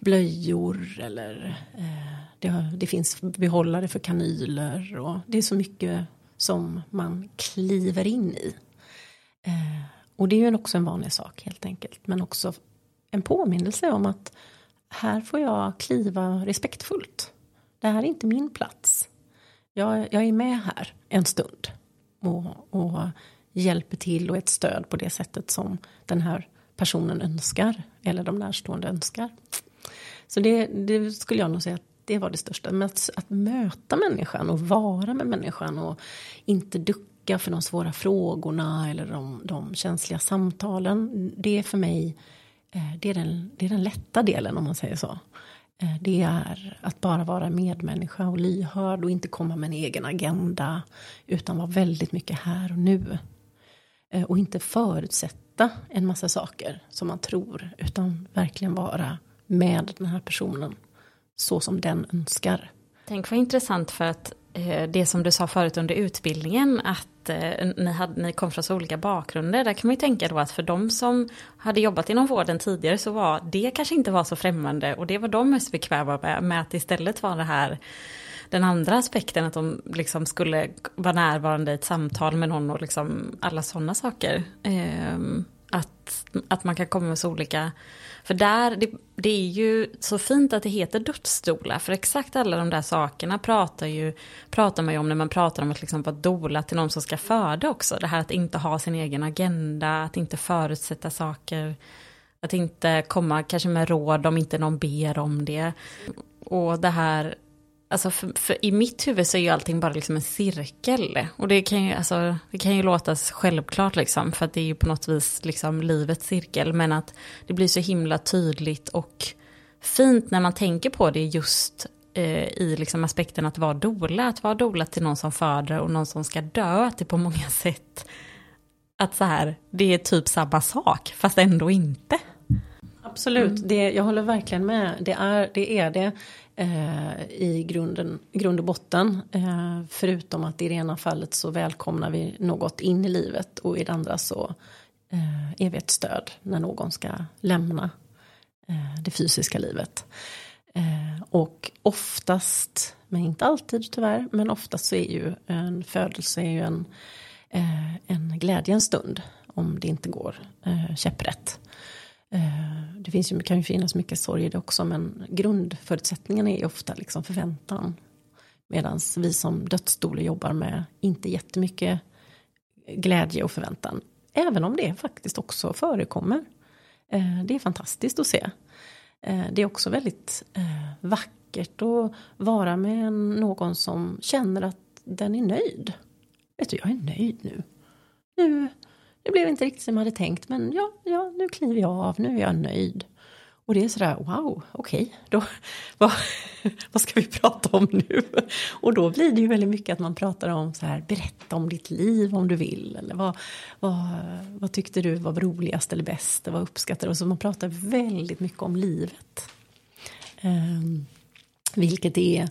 blöjor eller eh, det, det, finns behållare för kanyler och det är så mycket som man kliver in i. Eh, och det är ju också en vanlig sak helt enkelt, men också en påminnelse om att här får jag kliva respektfullt. Det här är inte min plats. Jag, jag är med här en stund och, och hjälper till och är ett stöd på det sättet som den här personen önskar eller de närstående önskar. Så det, det skulle jag nog säga att det var det största. Men att, att, möta människan och vara med människan och inte ducka för de svåra frågorna eller de, de känsliga samtalen. Det är för mig eh, det är, den, det är den lätta delen om man säger så. Eh, det är att bara vara medmänniska och lyhörd och inte komma med en egen agenda. Utan vara väldigt mycket här och nu. Eh, och inte förutsätta en massa saker som man tror. Utan verkligen vara med den här personen så som den önskar. Tänk vad intressant för att eh, det som du sa förut under utbildningen, att eh, ni, hade, ni kom från så olika bakgrunder, där kan man ju tänka då att för de som hade jobbat inom vården tidigare så var det kanske inte var så främmande och det var de mest bekväma med, med att istället var det här den andra aspekten att de liksom skulle vara närvarande i ett samtal med någon och liksom alla sådana saker. Eh, att, att man kan komma med så olika för där, det, det, är ju så fint att det heter dödsdola, för exakt alla de där sakerna pratar, ju, pratar man ju om när man pratar om att liksom vara dola till någon som ska föda också. Det här att inte ha sin egen agenda, att inte förutsätta saker, att inte komma kanske med råd om inte någon ber om det. Och det här Alltså för, för, i mitt huvud så är ju allting bara liksom en cirkel. Och det kan ju, alltså, det kan ju låta självklart liksom, för att det är ju på något vis liksom livets cirkel. Men att det blir så himla tydligt och fint när man tänker på det just eh, i liksom aspekten att vara dola. Att vara dola till någon som föder och någon som ska dö. Att det på många [laughs] sätt, att så här, det är typ samma sak, fast ändå inte. Absolut, mm. det, jag håller verkligen med. Det är det. Är det eh, i grunden, grund och botten. Eh, förutom att i det ena fallet så välkomnar vi något in i livet och i det andra så eh, är vi ett stöd när någon ska lämna eh, det fysiska livet. Eh, och oftast, men inte alltid tyvärr, men oftast så är ju en födelse är ju en, eh, en glädjens stund om det inte går eh, käpprätt. Eh, det finns ju, kan ju finnas mycket sorg i det också men grundförutsättningen är ju ofta liksom förväntan. Medan vi som dödsstolar jobbar med inte jättemycket glädje och förväntan. Även om det faktiskt också förekommer. Eh, det är fantastiskt att se. Eh, det är också väldigt vackert att vara med någon som känner att den är nöjd. Vet du, jag är nöjd nu. Nu det blev inte riktigt som jag hade tänkt men ja, ja, nu kliver jag av, nu är jag nöjd. Och det är sådär, wow, okej, okay, då, [laughs] vad, [laughs] vad ska vi prata om nu? Och då blir det ju väldigt mycket att man pratar om så här, berätta om ditt liv om du vill. Eller vad, vad, vad tyckte du var roligast eller bäst? Vad uppskattade du? Så man pratar väldigt mycket om livet. Um, vilket är,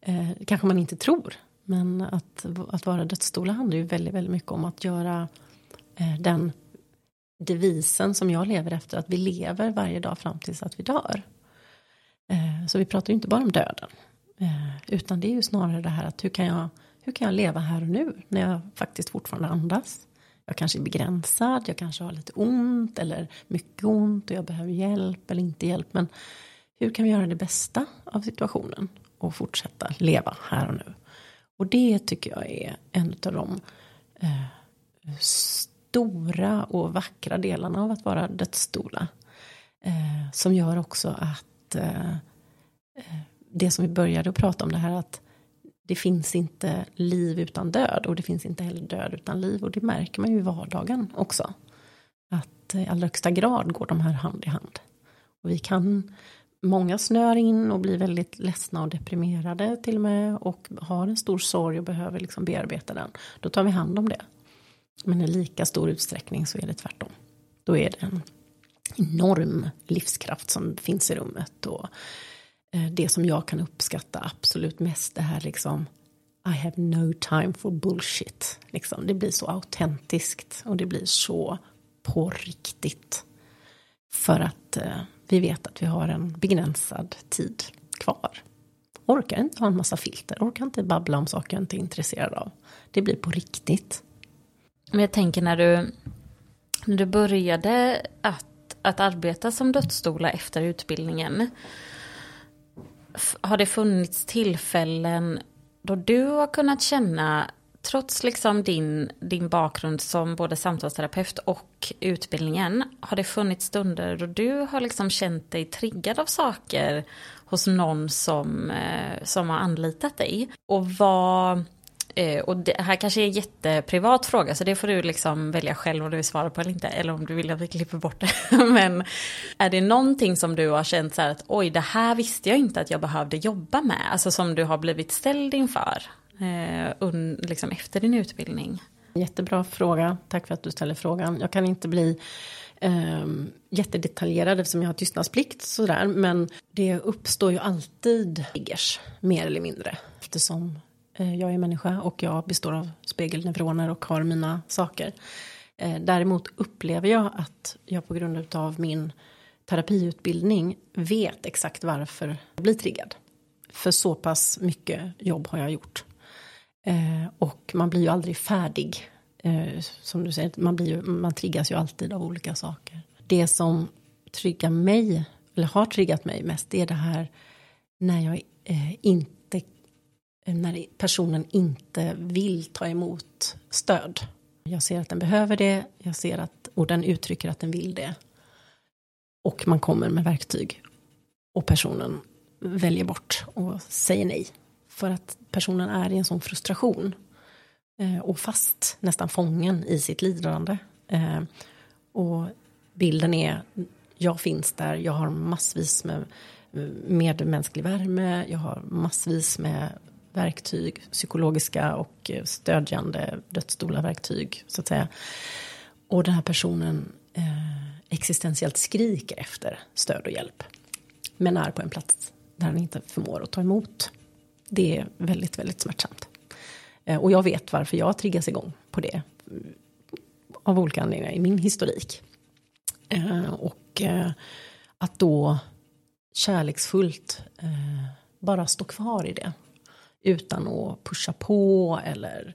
eh, kanske man inte tror. Men att, att vara dödsstola handlar ju väldigt, väldigt mycket om att göra Eh, den devisen som jag lever efter, att vi lever varje dag fram tills att vi dör. Eh, så vi pratar ju inte bara om döden. Eh, utan det är ju snarare det här att hur kan jag, hur kan jag leva här och nu när jag faktiskt fortfarande andas. Jag kanske är begränsad, jag kanske har lite ont eller mycket ont och jag behöver hjälp eller inte hjälp. Men hur kan vi göra det bästa av situationen och fortsätta leva här och nu? Och det tycker jag är en av de eh, stora och vackra delarna av att vara dödsstola. Eh, som gör också att eh, eh, det som vi började att prata om det här att det finns inte liv utan död och det finns inte heller död utan liv och det märker man ju i vardagen också. Att eh, i allra högsta grad går de här hand i hand. Och vi kan, många snör in och blir väldigt ledsna och deprimerade till och med och har en stor sorg och behöver liksom bearbeta den. Då tar vi hand om det. Men i lika stor utsträckning så är det tvärtom. Då är det en enorm livskraft som finns i rummet. Och eh, det som jag kan uppskatta absolut mest det här liksom I have no time for bullshit. Liksom, det blir så autentiskt och det blir så på riktigt. För att eh, vi vet att vi har en begränsad tid kvar. Orkar inte ha en massa filter, orkar inte babbla om saker jag inte är intresserad av. Det blir på riktigt. Men jag tänker när du, när du började att, att arbeta som dödsstola efter utbildningen. Har det funnits tillfällen då du har kunnat känna, trots liksom din, din bakgrund som både samtalsterapeut och utbildningen, har det funnits stunder då du har liksom känt dig triggad av saker hos någon som, eh, som har anlitat dig? Och vad Eh, och det här kanske är en jätteprivat fråga så det får du liksom välja själv om du vill svara på eller inte. Eller om du vill att vi klipper bort det. [laughs] Men är det någonting som du har känt så här att oj det här visste jag inte att jag behövde jobba med. Alltså som du har blivit ställd inför. Eh, un, liksom efter din utbildning. Jättebra fråga. Tack för att du ställer frågan. Jag kan inte bli eh, jättedetaljerad eftersom jag har tystnadsplikt sådär. Men det uppstår ju alltid triggers, mer eller mindre. Eftersom Eh, jag är människa och jag består av spegelneuroner och har mina saker. Eh, däremot upplever jag att jag på grund av min terapiutbildning vet exakt varför jag blir triggad. För så pass mycket jobb har jag gjort. Eh, och man blir ju aldrig färdig. Som du säger, man, blir ju, man triggas ju alltid av olika saker. Det som triggar mig, eller har triggat mig mest, det är det här när jag inte Eh, när personen inte vill ta emot stöd. Jag ser att den behöver det, jag ser att, och den uttrycker att den vill det. Och man kommer med verktyg. Och personen väljer bort och säger nej. För att personen är i en sån frustration. Eh, och fast, nästan fången i sitt lidande. Eh, och bilden är, jag finns där, jag har massvis med medmänsklig värme, jag har massvis med verktyg, psykologiska och eh, stödjande dödsstolarverktyg så att säga. Och den här personen eh, existentiellt skriker efter stöd och hjälp. Men är på en plats där han inte förmår att ta emot. Det är väldigt, väldigt smärtsamt. Eh, och jag vet varför jag triggas igång på det. Eh, av olika anledningar i min historik. Eh, och eh, att då kärleksfullt eh, bara stå kvar i det utan att pusha på eller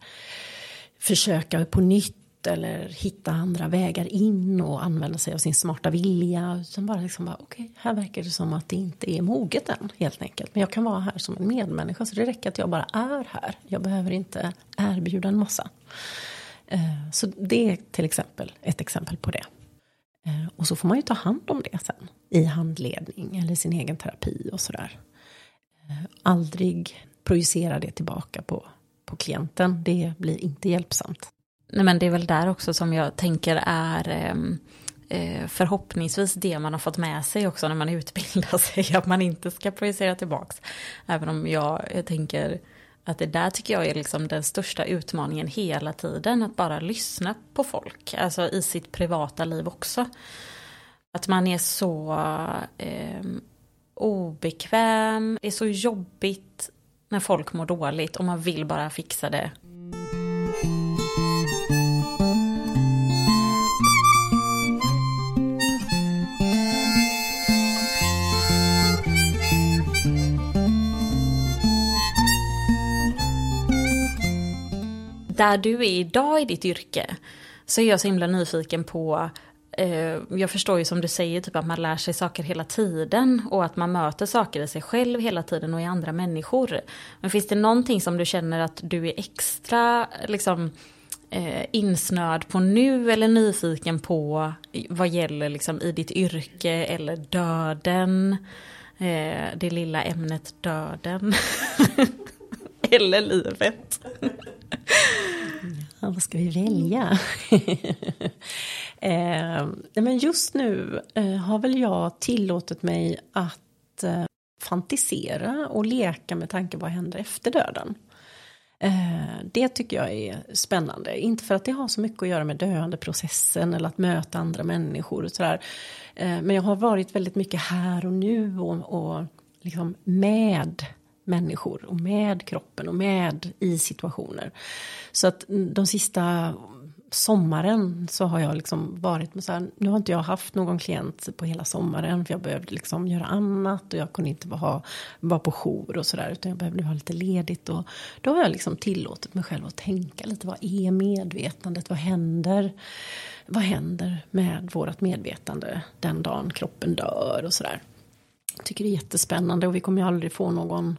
försöka på nytt eller hitta andra vägar in och använda sig av sin smarta vilja. Utan bara liksom bara, okej, okay, här verkar det som att det inte är moget än helt enkelt. Men jag kan vara här som en medmänniska så det räcker att jag bara är här. Jag behöver inte erbjuda en massa. Eh, så det är till exempel ett exempel på det. Eh, och så får man ju ta hand om det sen i handledning eller sin egen terapi och sådär. Eh, aldrig projicera det tillbaka på, på klienten. Det blir inte hjälpsamt. Nej men det är väl där också som jag tänker är ehm, eh, förhoppningsvis det man har fått med sig också när man utbildar [laughs] sig, att man inte ska projicera tillbaks. Även om jag, jag tänker att det där tycker jag är liksom den största utmaningen hela tiden, att bara lyssna på folk, alltså i sitt privata liv också. Att man är så eh, obekväm, det är så jobbigt när folk mår dåligt och man vill bara fixa det. Där du är idag i ditt yrke så är jag så himla nyfiken på Eh, jag förstår ju som du säger typ att man lär sig saker hela tiden och att man möter saker i sig själv hela tiden och i andra människor. Men finns det någonting som du känner att du är extra liksom, eh, insnöad på nu eller nyfiken på vad gäller liksom, i ditt yrke eller döden? Eh, det lilla ämnet döden. [laughs] eller livet. Ja, vad ska vi välja? [laughs] eh, men just nu eh, har väl jag tillåtit mig att eh, fantisera och leka med tanke på vad händer efter döden. Eh, det tycker jag är spännande. Inte för att det har så mycket att göra med döendeprocessen eller att möta andra människor och sådär. Eh, men jag har varit väldigt mycket här och nu och, och liksom med människor och med kroppen och med i situationer. Så att de sista sommaren så har jag liksom varit med så här, nu har inte jag haft någon klient på hela sommaren för jag behövde liksom göra annat och jag kunde inte vara, vara på jour och sådär utan jag behövde ha lite ledigt och då har jag liksom tillåtit mig själv att tänka lite vad är medvetandet, vad händer, vad händer med vårt medvetande den dagen kroppen dör och sådär. Tycker det är jättespännande och vi kommer ju aldrig få någon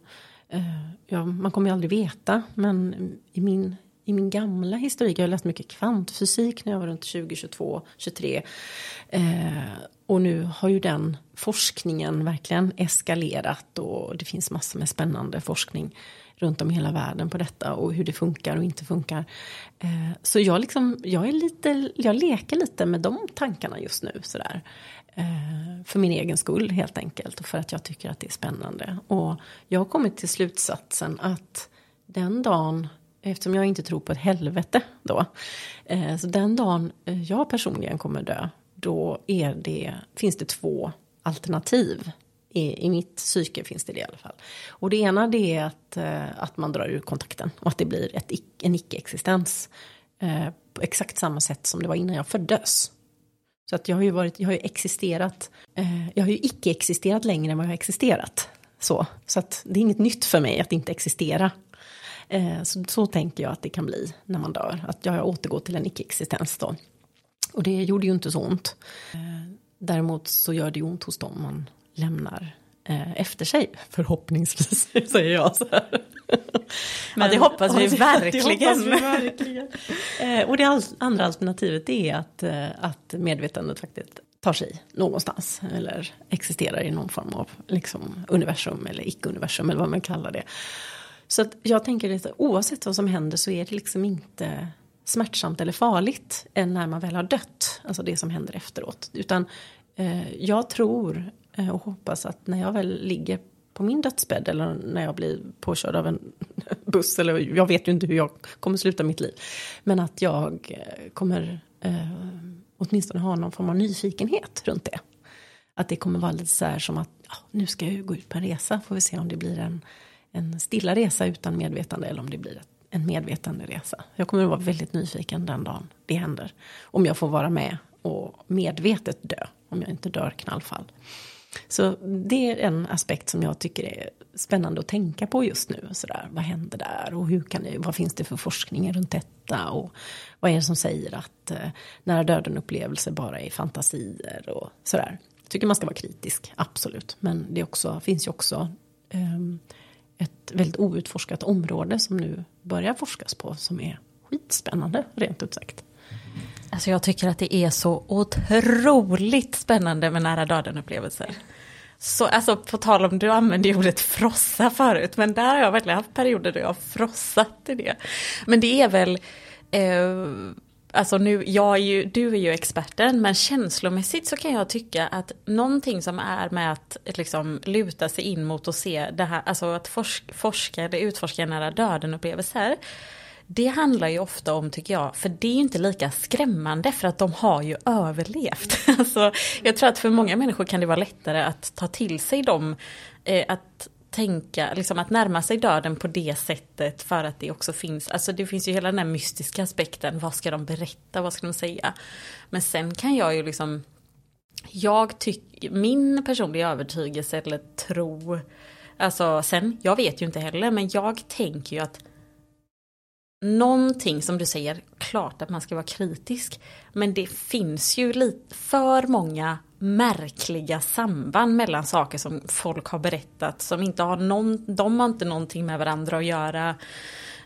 eh, ja, man kommer ju aldrig veta men i min i min gamla historik, jag har läst mycket kvantfysik när jag var runt 20, 22, 23. Eh, och nu har ju den forskningen verkligen eskalerat och det finns massor med spännande forskning runt om i hela världen på detta och hur det funkar och inte funkar. Eh, så jag, liksom, jag, är lite, jag leker lite med de tankarna just nu sådär. Eh, för min egen skull helt enkelt och för att jag tycker att det är spännande. Och jag har kommit till slutsatsen att den dagen Eftersom jag inte tror på ett helvete då. Eh, så den dagen eh, jag personligen kommer dö, då är det, finns det två alternativ. I, I mitt psyke finns det det i alla fall. Och det ena det är att, att man drar ur kontakten och att det blir ett, en icke-existens. På exakt samma sätt som det var innan jag föddes. Så att jag har ju varit, jag har ju existerat, eh, jag har ju icke-existerat längre än vad jag har existerat. Så, så att det är inget nytt för mig att inte existera. Eh, så, så tänker jag att det kan bli när man dör, att jag återgår till en icke-existens då. Och det gjorde ju inte så ont. Eh, däremot så gör det ju ont hos dem man lämnar eh, efter sig, förhoppningsvis, [laughs] säger jag så här. [laughs] Men [laughs] det hoppas vi verkligen. Hoppas [laughs] vi verkligen. och det andra alternativet är att, att medvetandet faktiskt tar sig någonstans eller existerar i någon form av liksom, universum eller icke-universum eller vad man kallar det. Så att jag tänker att oavsett vad som händer så är det liksom inte smärtsamt eller farligt än när man väl har dött. Alltså det som händer efteråt. Utan eh, jag tror eh, och hoppas att när jag väl ligger på min dödsbädd eller när jag blir påkörd av en buss eller jag vet ju inte hur jag kommer sluta mitt liv. Men att jag eh, kommer eh, åtminstone ha någon form av nyfikenhet runt det. Att det kommer vara lite så här som att ja, nu ska jag gå ut på en resa får vi se om det blir en en stilla resa utan medvetande eller om det blir en medvetande resa. Jag kommer att vara väldigt nyfiken den dagen det händer. Om jag får vara med och medvetet dö, om jag inte dör knallfall. Så det är en aspekt som jag tycker är spännande att tänka på just nu. Så där, vad händer där och hur kan det, vad finns det för forskning runt detta och vad är det som säger att eh, nära döden upplevelser bara är fantasier och sådär. Jag tycker man ska vara kritisk, absolut. Men det också, finns ju också eh, ett väldigt outforskat område som nu börjar forskas på som är skitspännande rent ut sagt. Alltså jag tycker att det är så otroligt spännande med nära döden-upplevelser. Så alltså på tal om, du använde ordet frossa förut, men där har jag verkligen haft perioder då jag har frossat i det. Men det är väl, eh, alltså nu, jag är ju, du är ju experten, men känslomässigt så kan jag tycka att någonting som är med att liksom luta sig in mot och se det här, alltså att forsk, forska eller utforska nära döden upplevelser. Det handlar ju ofta om, tycker jag, för det är ju inte lika skrämmande för att de har ju överlevt. [laughs] Alltså, jag tror att för många människor kan det vara lättare att ta till sig dem, eh, att tänka, liksom att närma sig döden på det sättet för att det också finns, alltså det finns ju hela den här mystiska aspekten, vad ska de berätta, vad ska de säga? Men sen kan jag ju liksom, jag tycker, min personliga övertygelse eller tro, alltså sen, jag vet ju inte heller, men jag tänker ju att någonting som du säger, klart att man ska vara kritisk. Men det finns ju lite för många märkliga samband mellan saker som folk har berättat som inte har någon, de har inte någonting med varandra att göra.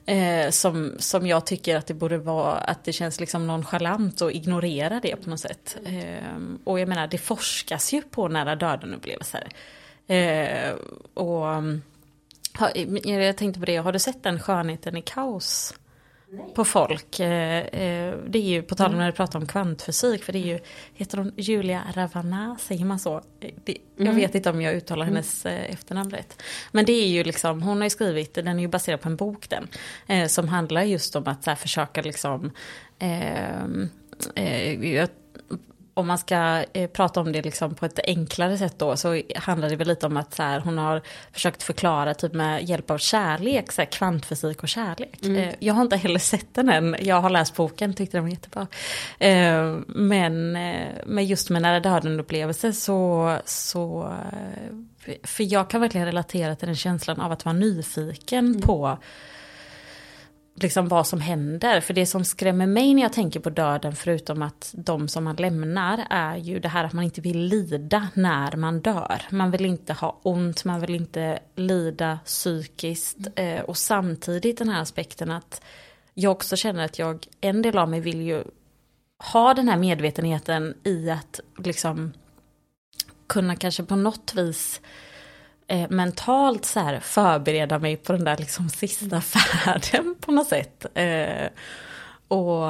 Eh, som, som jag tycker att det borde vara, att det känns liksom nonchalant att ignorera det på något sätt. Eh, och jag menar, det forskas ju på nära döden upplevelser. Eh, och jag tänkte på det, har du sett den skönheten i kaos? På folk. Eh, eh, det är ju på tal om mm. när du pratar om kvantfysik, för det är ju, heter hon Julia Ravana, säger man så? Det, jag mm. vet inte om jag uttalar mm. hennes mm. efternamn rätt. Men det är ju liksom, hon har ju skrivit, den är ju baserad på en bok den, som handlar just om att så här, försöka liksom eh, eh, om man ska eh, prata om det liksom på ett enklare sätt då så handlar det väl lite om att så här, hon har försökt förklara typ med hjälp av kärlek, så här, kvantfysik och kärlek. Mm. Eh, jag har inte heller sett den än, jag har läst boken, tyckte den var jättebra. Eh, men, eh, men just med nära döden upplevelse så, så eh, för jag kan verkligen relatera till den känslan av att vara nyfiken mm. på liksom vad som händer. För det som skrämmer mig när jag tänker på döden, förutom att de som man lämnar, är ju det här att man inte vill lida när man dör. Man vill inte ha ont, man vill inte lida psykiskt. Eh, och samtidigt den här aspekten att jag också känner att jag, en del av mig vill ju ha den här medvetenheten i att liksom kunna kanske på något vis eh, mentalt så här förbereda mig på den där liksom sista färden [laughs] på något sätt. Eh, och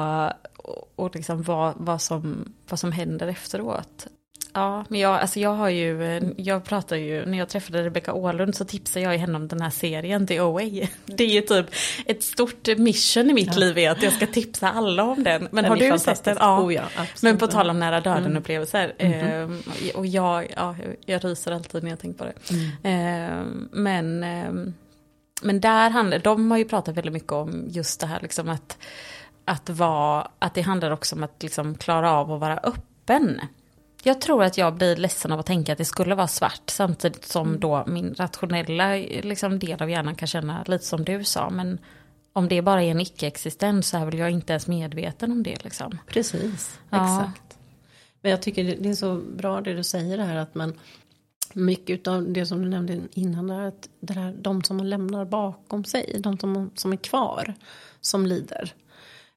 och liksom vad, vad, som, vad som händer efteråt. Ja, men jag, alltså jag har ju, jag pratar ju, när jag träffade Rebecca Åhlund så tipsade jag henne om den här serien The OA. [laughs] Det är ju typ ett stort mission i mitt ja. liv är att jag ska tipsa alla om den. Men den har du sett den? Ja. Oh ja men på tal om nära döden mm. upplevelser. Mm. Eh, och jag, ja, jag ryser alltid när jag tänker på det. Mm. Eh, men, eh, men där handlar, de har ju pratat väldigt mycket om just det här liksom att, att, vara, att det handlar också om att liksom klara av att vara öppen. Jag tror att jag blir ledsen av att tänka att det skulle vara svart samtidigt som mm. då min rationella liksom, del av hjärnan kan känna lite som du sa. Men om det bara är en icke-existens så är väl jag inte ens medveten om det. Liksom. Precis, ja. exakt. Men jag tycker det är så bra det du säger här att man mycket av det som du nämnde innan där, att det här, de som man lämnar bakom sig, de som, som är kvar, som lider.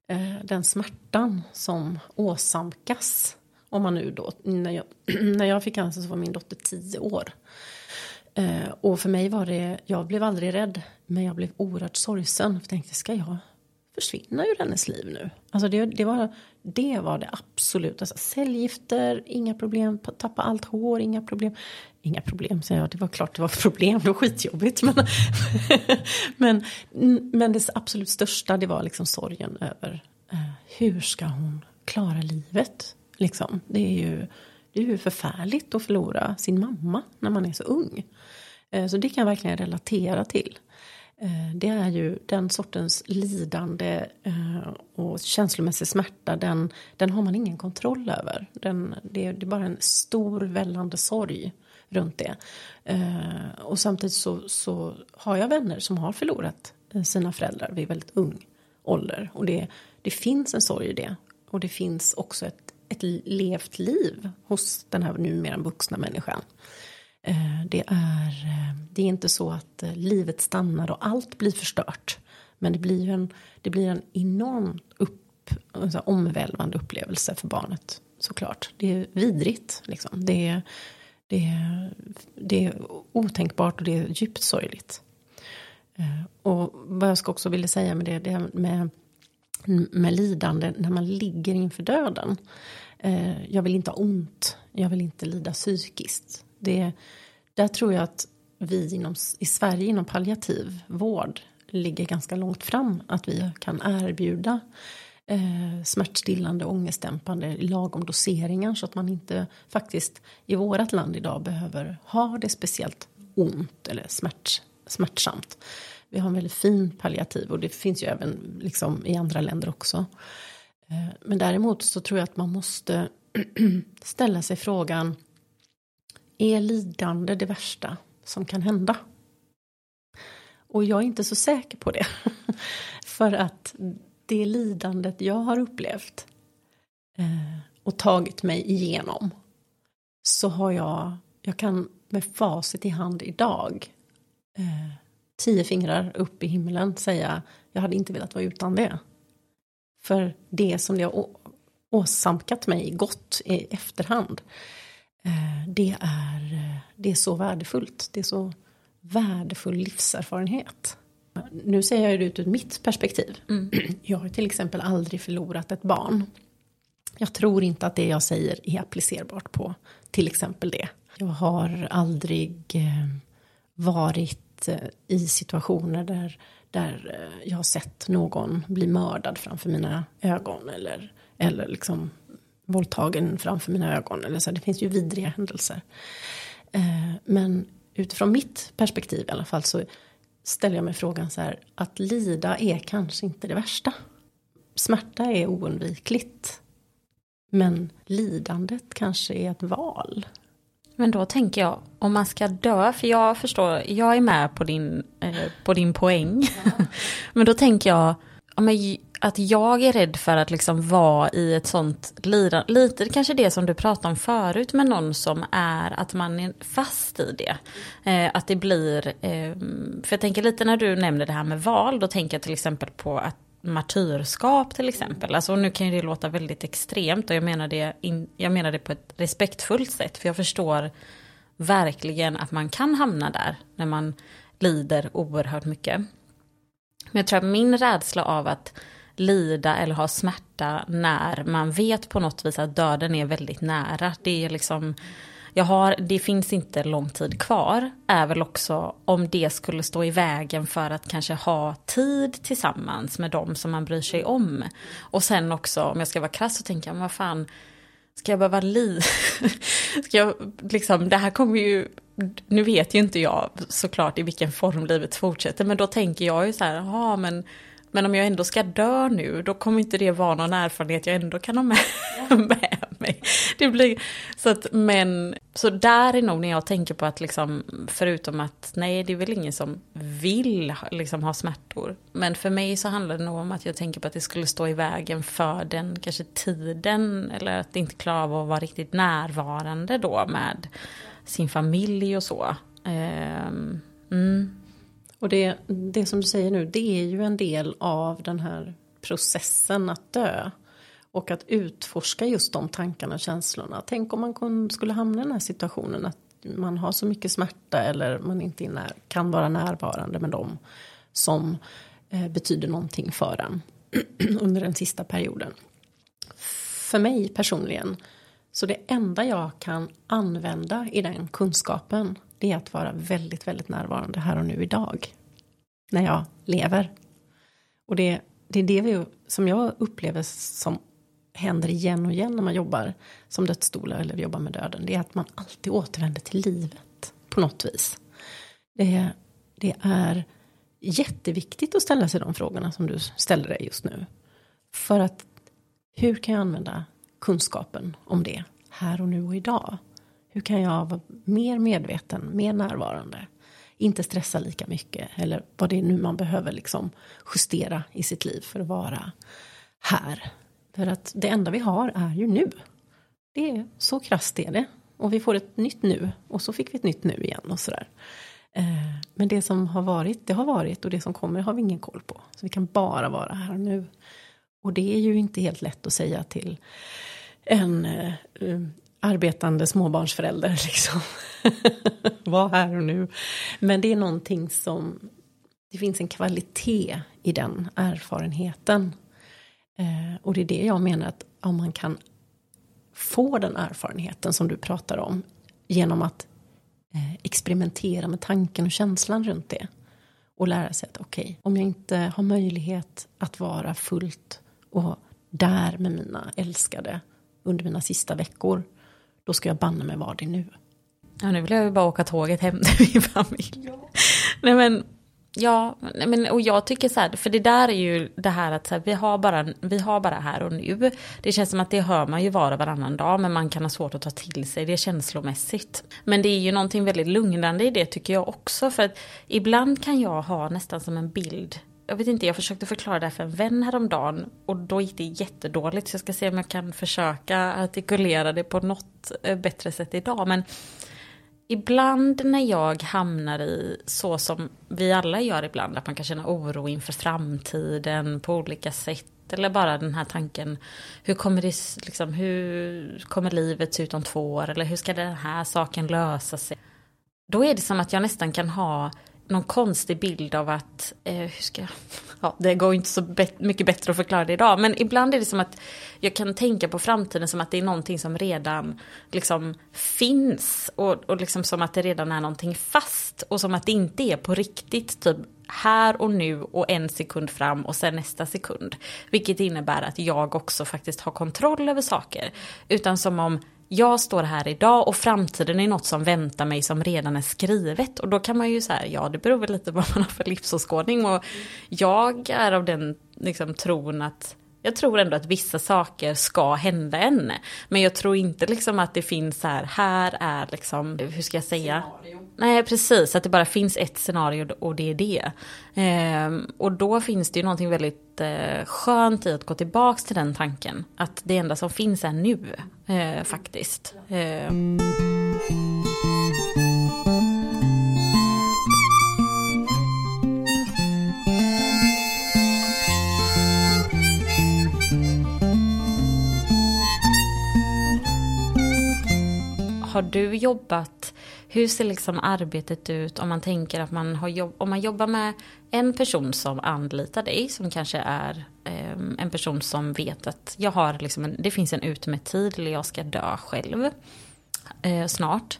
Eh, den smärtan som åsamkas om man nu då, när jag, [clears throat] när jag fick cancer så var min dotter tio år. Eh, och för mig var det, jag blev aldrig rädd, men jag blev oerhört sorgsen. För jag tänkte, ska jag försvinna ur hennes liv nu? Alltså det, det, var, det var det absolut. Alltså, cellgifter, inga problem. Tappa allt hår, inga problem. Inga problem, säger jag. Det var klart det var problem, det var skitjobbigt. [laughs] Men, men, men det absolut största, det var liksom sorgen över eh, hur ska hon klara livet? Liksom. Det, är ju, det är ju förfärligt att förlora sin mamma när man är så ung. Eh, så det kan jag verkligen relatera till. Eh, det är ju den sortens lidande eh, och känslomässig smärta, den, den har man ingen kontroll över. Den, det, är, det är bara en stor vällande sorg runt det. Och samtidigt så, så har jag vänner som har förlorat sina föräldrar vid väldigt ung ålder. Och det, det finns en sorg i det. Och det finns också ett ett levt liv hos den här numera vuxna människan. Eh, det är, eh, det är inte så att eh, livet stannar och allt blir förstört. Men det blir en, det blir en enorm upp, alltså omvälvande upplevelse för barnet. Såklart. Det är vidrigt. Liksom. Det, är, det, är, det är otänkbart och det är djupt sorgligt. Och vad jag också ville säga med det, det med med lidande när man ligger inför döden. Eh, jag vill inte ha ont, jag vill inte lida psykiskt. Det, där tror jag att vi inom, i Sverige inom palliativ vård ligger ganska långt fram. Att vi kan erbjuda eh, smärtstillande och ångestdämpande i lagom doseringar så att man inte faktiskt i vårt land idag behöver ha det speciellt ont eller smärt, smärtsamt. Vi har en väldigt fin palliativ och det finns ju även liksom i andra länder också. Eh, men däremot så tror jag att man måste [clears throat] ställa sig frågan är lidande det värsta som kan hända? Och jag är inte så säker på det. [laughs] För att det lidandet jag har upplevt eh, och tagit mig igenom så har jag, jag kan med facit i hand idag eh, tio fingrar upp i himlen säga jag hade inte velat vara utan det. För det som det har åsamkat mig gott i efterhand eh, det är, det är så värdefullt. Det är så värdefull livserfarenhet. Nu säger jag det ut ur mitt perspektiv. Mm. [clears throat] Jag har till exempel aldrig förlorat ett barn. Jag tror inte att det jag säger är applicerbart på till exempel det. Jag har aldrig eh, varit Eh, i situationer där, där eh, jag har sett någon bli mördad framför mina ögon eller, eller liksom våldtagen framför mina ögon. Eller så. Det finns ju vidriga händelser. Eh, men utifrån mitt perspektiv i alla fall så ställer jag mig frågan så här, att lida är kanske inte det värsta. Smärta är oundvikligt. Men lidandet kanske är ett val. Men då tänker jag, om man ska dö, för jag förstår, jag är med på din, eh, på din poäng. Ja. [laughs] men då tänker jag, att jag är rädd för att liksom vara i ett sånt lidande, lite kanske det som du pratade om förut med någon som är att man är fast i det. Eh, att det blir, eh, för jag tänker lite när du nämner det här med val, då tänker jag till exempel på att martyrskap till exempel. Alltså nu kan ju det låta väldigt extremt och jag menar, det in, jag menar det på ett respektfullt sätt. För jag förstår verkligen att man kan hamna där när man lider oerhört mycket. Men jag tror att min rädsla av att lida eller ha smärta när man vet på något vis att döden är väldigt nära. Det är liksom, jag har, det finns inte lång tid kvar, är väl också om det skulle stå i vägen för att kanske ha tid tillsammans med dem som man bryr sig om. Och sen också, om jag ska vara krass så tänker jag, men vad fan, ska jag behöva li... [laughs] ska jag, liksom, det här kommer ju, nu vet ju inte jag såklart i vilken form livet fortsätter, men då tänker jag ju så här, ja men men om jag ändå ska dö nu, då kommer inte det vara någon erfarenhet jag ändå kan ha med, [laughs] med mig. Det blir, så att, men, så där är nog när jag tänker på att liksom, förutom att nej, det är väl ingen som vill liksom, ha smärtor. Men för mig så handlar det nog om att jag tänker på att det skulle stå i vägen för den kanske tiden, eller att inte klara av att vara riktigt närvarande då med sin familj och så. Um, mm. Och det, det som du säger nu, det är ju en del av den här processen att dö. Och att utforska just de tankarna och känslorna. Tänk om man skulle hamna i den här situationen att man har så mycket smärta eller man inte när, kan vara närvarande med dem som eh, betyder någonting för en [clears throat] under den sista perioden. För mig personligen, så det enda jag kan använda i den kunskapen det är att vara väldigt, väldigt närvarande här och nu idag. När jag lever. Och det, det är det vi, som jag upplever som händer igen och igen när man jobbar som dödsstolar eller jobbar med döden. Det är att man alltid återvänder till livet på något vis. Det, det är jätteviktigt att ställa sig de frågorna som du ställer dig just nu. För att hur kan jag använda kunskapen om det här och nu och idag? Hur kan jag vara mer medveten, mer närvarande? Inte stressa lika mycket eller vad det är nu man behöver liksom justera i sitt liv för att vara här. För att det enda vi har är ju nu. Det är så krasst är det. Och vi får ett nytt nu och så fick vi ett nytt nu igen och sådär. Eh, men det som har varit, det har varit och det som kommer har vi ingen koll på. Så vi kan bara vara här och nu. Och det är ju inte helt lätt att säga till en eh, arbetande småbarnsförälder. [laughs] Liksom. Var här och nu. Men det är någonting som, det finns en kvalitet i den erfarenheten. Eh, och det är det jag menar att om man kan få den erfarenheten som du pratar om genom att eh, experimentera med tanken och känslan runt det och lära sig att okej, okay, om jag inte har möjlighet att vara fullt och där med mina älskade under mina sista veckor, då ska jag banne mig vara det nu. Ja, nu vill jag ju bara åka tåget hem till min familj. Ja. Nej men, ja, men, och jag tycker så här, för det där är ju det här att så här, vi, har bara, vi har bara här och nu. Det känns som att det hör man ju var och varannan dag, men man kan ha svårt att ta till sig det känslomässigt. Men det är ju någonting väldigt lugnande i det tycker jag också, för att ibland kan jag ha nästan som en bild jag vet inte, jag försökte förklara det här för en vän häromdagen och då gick det jättedåligt så jag ska se om jag kan försöka artikulera det på något eh, bättre sätt idag. Men ibland när jag hamnar i så som vi alla gör ibland, att man kan känna oro inför framtiden på olika sätt. Eller bara den här tanken, hur kommer, det, liksom, hur kommer livet se ut om två år? Eller hur ska den här saken lösa sig? Då är det som att jag nästan kan ha någon konstig bild av att, eh, hur ska jag, ja det går inte så bet mycket bättre att förklara det idag, men ibland är det som att jag kan tänka på framtiden som att det är någonting som redan liksom finns och, och liksom som att det redan är någonting fast och som att det inte är på riktigt, typ här och nu och en sekund fram och sen nästa sekund. Vilket innebär att jag också faktiskt har kontroll över saker. Utan som om jag står här idag och framtiden är något som väntar mig som redan är skrivet. Och då kan man ju säga, ja det beror väl lite på vad man har för livsåskådning. Och jag är av den liksom, tron att jag tror ändå att vissa saker ska hända än. Men jag tror inte liksom att det finns så här, här är liksom, hur ska jag säga? Scenario. Nej precis, att det bara finns ett scenario och det är det. Ehm, och då finns det ju någonting väldigt eh, skönt i att gå tillbaka till den tanken. Att det enda som finns är nu, eh, faktiskt. Ehm. Har du jobbat, hur ser liksom arbetet ut om man tänker att man har jobb, om man jobbar med en person som anlitar dig som kanske är eh, en person som vet att jag har liksom en, det finns en utmätt tid eller jag ska dö själv eh, snart.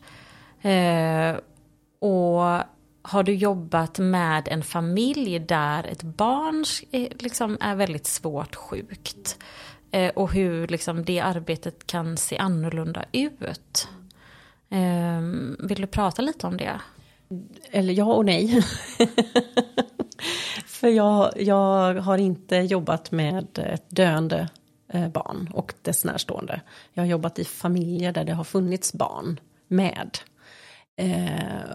Eh, och har du jobbat med en familj där ett barn eh, liksom är väldigt svårt sjukt? Eh, och hur liksom det arbetet kan se annorlunda ut? Ehm, vill du prata lite om det? Eller ja och nej. [laughs] För jag, jag har inte jobbat med ett döende eh, barn och dess närstående. Jag har jobbat i familjer där det har funnits barn med. Eh,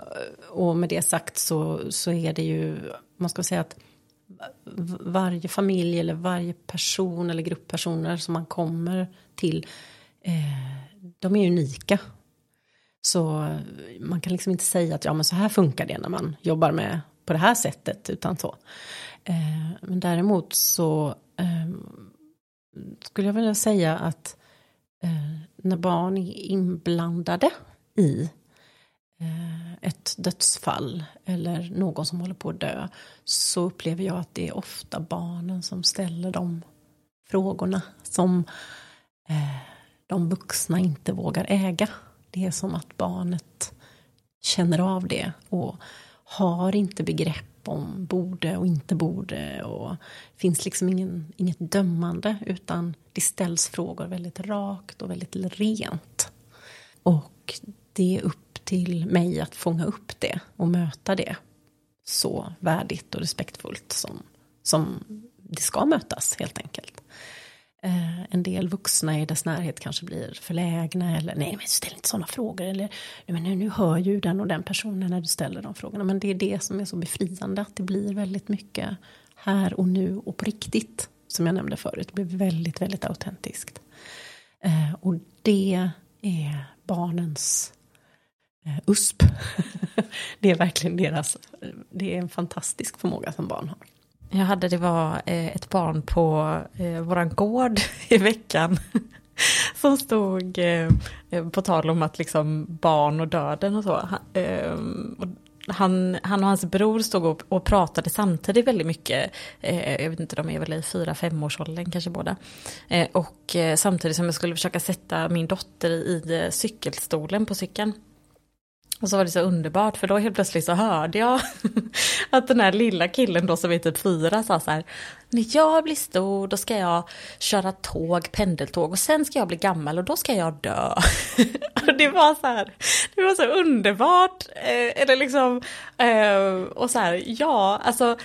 och med det sagt så, så är det ju, man ska säga att varje familj eller varje person eller grupp personer som man kommer till, eh, de är unika så man kan liksom inte säga att ja, men så här funkar det när man jobbar med på det här sättet, utan så. Eh, men däremot så eh, skulle jag vilja säga att eh, när barn är inblandade i eh, ett dödsfall eller någon som håller på att dö så upplever jag att det är ofta barnen som ställer de frågorna som eh, de vuxna inte vågar äga. Det är som att barnet känner av det och har inte begrepp om borde och inte borde och finns liksom ingen, inget dömande utan det ställs frågor väldigt rakt och väldigt rent. Och det är upp till mig att fånga upp det och möta det så värdigt och respektfullt som, som det ska mötas helt enkelt. Eh, en del vuxna i dess närhet kanske blir förlägna eller nej men ställ inte sådana frågor eller men nu, nu hör ju den och den personen när du ställer de frågorna men det är det som är så befriande att det blir väldigt mycket här och nu och på riktigt som jag nämnde förut, det blir väldigt väldigt autentiskt. Eh, och det är barnens eh, USP. [laughs] det är verkligen deras, det är en fantastisk förmåga som barn har. Jag hade, det var eh, ett barn på eh, våran gård [laughs] i veckan. [laughs] Som stod eh, på tal om att liksom barn och döden och så. Ehm, och han, han och hans bror stod och, och pratade samtidigt väldigt mycket. Eh, jag vet inte, de är väl i fyra, femårsåldern kanske båda. Eh, och eh, samtidigt som jag skulle försöka sätta min dotter i, i cykelstolen på cykeln. Och så var det så underbart för då helt plötsligt så hörde jag [laughs] att den här lilla killen då som är typ fyra sa så här. När jag blir stor då ska jag köra tåg, pendeltåg och sen ska jag bli gammal och då ska jag dö. [laughs] och det var så här, det var så underbart. Eh, eller liksom, eh, och så här, ja, alltså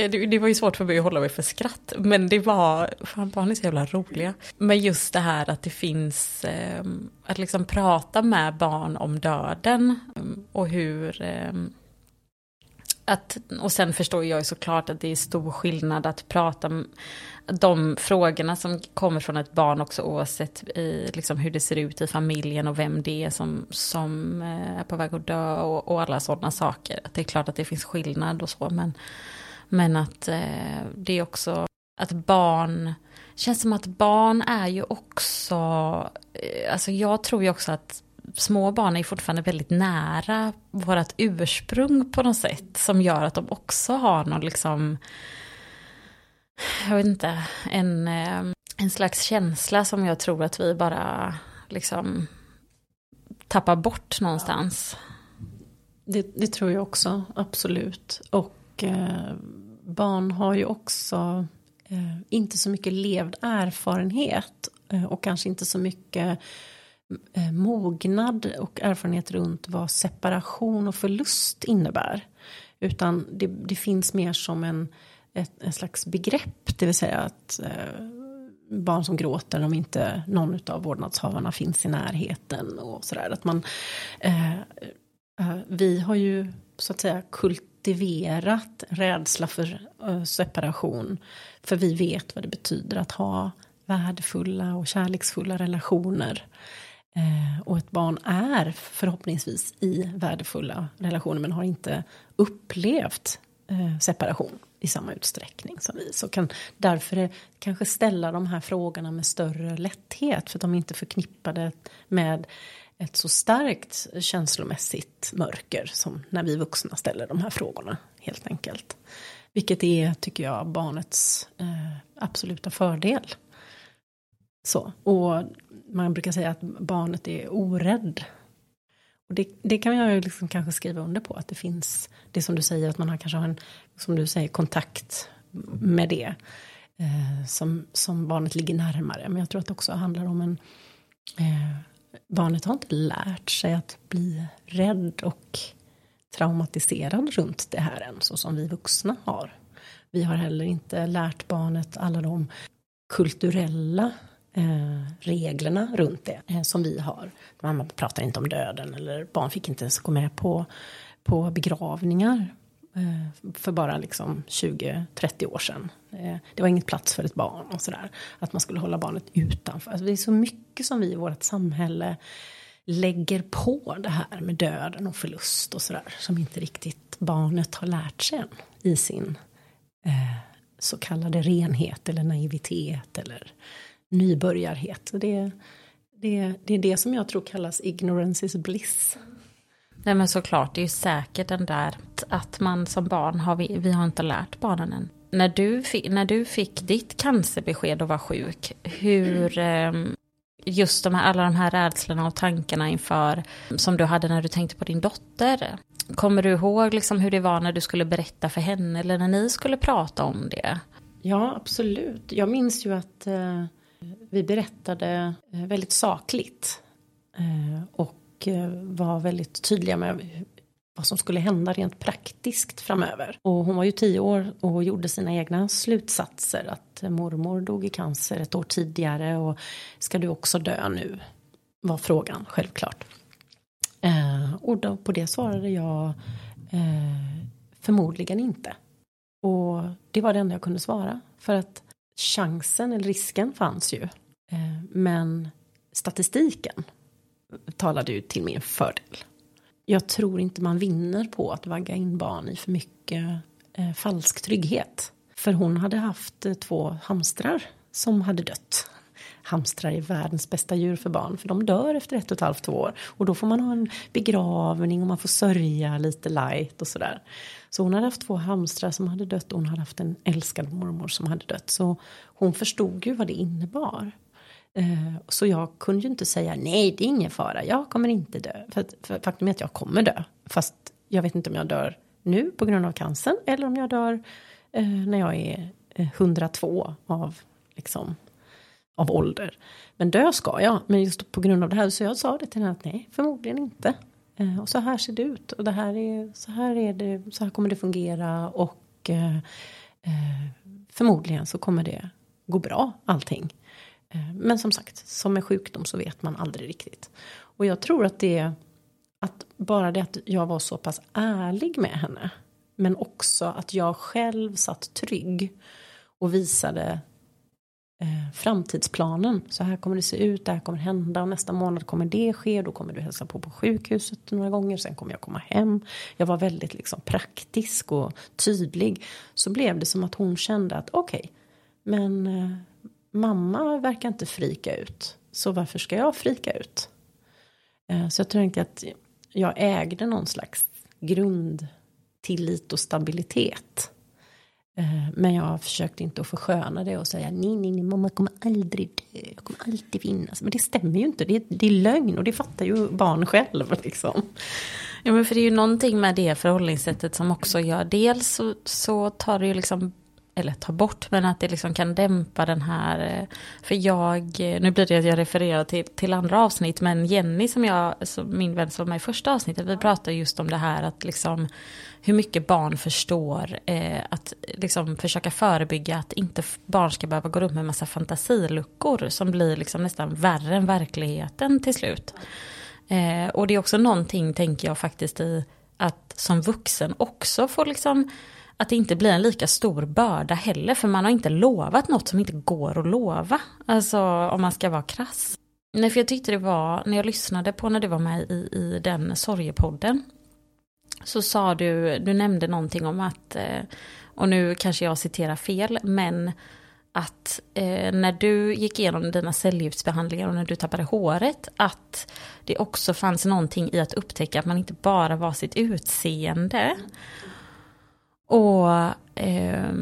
Eh, det, det, var ju svårt för mig att hålla mig för skratt. Men det var, fan barn är så jävla roliga. Men just det här att det finns, eh, att liksom prata med barn om döden. Ehm, och hur, eh, att, och sen förstår jag ju såklart att det är stor skillnad att prata de frågorna som kommer från ett barn också oavsett i, liksom hur det ser ut i familjen och vem det är som, som eh, är på väg att dö och, och alla sådana saker. Att det är klart att det finns skillnad och så men men att eh, det är också att barn, känns som att barn är ju också, eh, alltså jag tror ju också att små barn är fortfarande väldigt nära vårt ursprung på något sätt. Som gör att de också har någon liksom, jag vet inte, en, eh, en slags känsla som jag tror att vi bara liksom tappar bort någonstans. Det, det tror jag också, absolut. Och eh, barn har ju också eh, inte så mycket levd erfarenhet eh, och kanske inte så mycket eh, mognad och erfarenhet runt vad separation och förlust innebär. Utan det, det finns mer som en, ett, en slags begrepp, det vill säga att eh, barn som gråter om inte någon av vårdnadshavarna finns i närheten och sådär. Att man, eh, eh vi har ju så att säga kult motiverat rädsla för eh, separation. För vi vet vad det betyder att ha värdefulla och kärleksfulla relationer. Eh, och ett barn är förhoppningsvis i värdefulla relationer men har inte upplevt eh, separation i samma utsträckning som vi. Så kan därför kanske ställa de här frågorna med större lätthet för att de är inte förknippade med ett så starkt känslomässigt mörker som när vi vuxna ställer de här frågorna helt enkelt. Vilket är, tycker jag, barnets eh, absoluta fördel. Så, och man brukar säga att barnet är orädd. Och det, det kan jag ju liksom kanske skriva under på, att det finns, det som du säger, att man har kanske har en, som du säger, kontakt med det. Eh, som, som barnet ligger närmare. Men jag tror att det också handlar om en eh, barnet har inte lärt sig att bli rädd och traumatiserad runt det här än, så som vi vuxna har. Vi har heller inte lärt barnet alla de kulturella eh, reglerna runt det eh, som vi har. Mamma pratar inte om döden eller barn fick inte ens gå med på, på begravningar Eh, för bara liksom 20-30 år sedan. Eh, det var inget plats för ett barn och sådär. Att man skulle hålla barnet utanför. Alltså det är så mycket som vi i vårt samhälle lägger på det här med döden och förlust och sådär. Som inte riktigt barnet har lärt sig än i sin eh, så kallade renhet eller naivitet eller nybörjarhet. Det, det, det är det som jag tror kallas ignorance is bliss. Nej men såklart, det är ju säkert den där att man som barn har, vi, vi har inte lärt barnen än. När du, när du fick ditt cancerbesked och var sjuk, hur, mm. just de här, alla de här rädslorna och tankarna inför, som du hade när du tänkte på din dotter. Kommer du ihåg liksom hur det var när du skulle berätta för henne eller när ni skulle prata om det? Ja, absolut. Jag minns ju att eh, vi berättade eh, väldigt sakligt. Eh, och och eh, var väldigt tydliga med vad som skulle hända rent praktiskt framöver. Och hon var ju tio år och gjorde sina egna slutsatser att mormor dog i cancer ett år tidigare och ska du också dö nu? Var frågan självklart. Eh, och då, på det svarade jag eh, förmodligen inte. Och det var det enda jag kunde svara för att chansen eller risken fanns ju. Eh, men statistiken talade ju till min fördel. Jag tror inte man vinner på att vagga in barn i för mycket eh, falsk trygghet. För hon hade haft eh, två hamstrar som hade dött hamstrar är världens bästa djur för barn. För de dör efter ett och ett halvt, två år. Och då får man ha en begravning och man får sörja lite light och sådär. Så hon hade haft två hamstrar som hade dött och hon hade haft en älskad mormor som hade dött. Så hon förstod ju vad det innebar. Eh, så jag kunde ju inte säga nej det är ingen fara, jag kommer inte dö. För, för faktum är att jag kommer dö. Fast jag vet inte om jag dör nu på grund av cancern eller om jag dör eh, när jag är eh, 102 av, liksom, av ålder. Men dö ska jag, men just på grund av det här så jag sa det till henne att nej, förmodligen inte. Eh, och så här ser det ut och det här är, så här är det, så här kommer det fungera och eh, eh förmodligen så kommer det gå bra allting. Eh, men som sagt, som med sjukdom så vet man aldrig riktigt. Och jag tror att det att bara det att jag var så pass ärlig med henne. Men också att jag själv satt trygg och visade eh, framtidsplanen. Så här kommer det se ut, det här kommer hända och nästa månad kommer det ske. Då kommer du hälsa på på sjukhuset några gånger, sen kommer jag komma hem. Jag var väldigt liksom praktisk och tydlig. Så blev det som att hon kände att okej, okay, men eh, mamma verkar inte frika ut. Så varför ska jag frika ut? Eh, så jag tänkte att jag ägde någon slags grundtillit och stabilitet. Eh, men jag försökte inte att försköna det och säga nej, nej, nej, mamma kommer aldrig dö, jag kommer alltid finnas. Men det stämmer ju inte, det är, det är lögn och det fattar ju barn själv liksom. Ja men för det är ju någonting med det förhållningssättet som också gör, dels så, så tar det ju liksom eller ta bort, men att det liksom kan dämpa den här, eh, för jag, eh, nu blir det att jag refererar till, till andra avsnitt, men Jenny som jag, som min vän som var med i första avsnittet, vi pratade just om det här att liksom hur mycket barn förstår, eh, att liksom försöka förebygga att inte barn ska behöva gå runt med en massa fantasiluckor som blir liksom nästan värre än verkligheten till slut. Eh, och det är också någonting, tänker jag faktiskt i, att som vuxen också få liksom att det inte blir en lika stor börda heller, för man har inte lovat något som inte går att lova. Alltså om man ska vara krass. Nej, för jag tyckte det var, när jag lyssnade på när du var med i, i den sorgepodden, så sa du, du nämnde någonting om att, eh, och nu kanske jag citerar fel, men att eh, när du gick igenom dina cellgiftsbehandlingar och när du tappade håret, att det också fanns någonting i att upptäcka att man inte bara var sitt utseende. Och eh,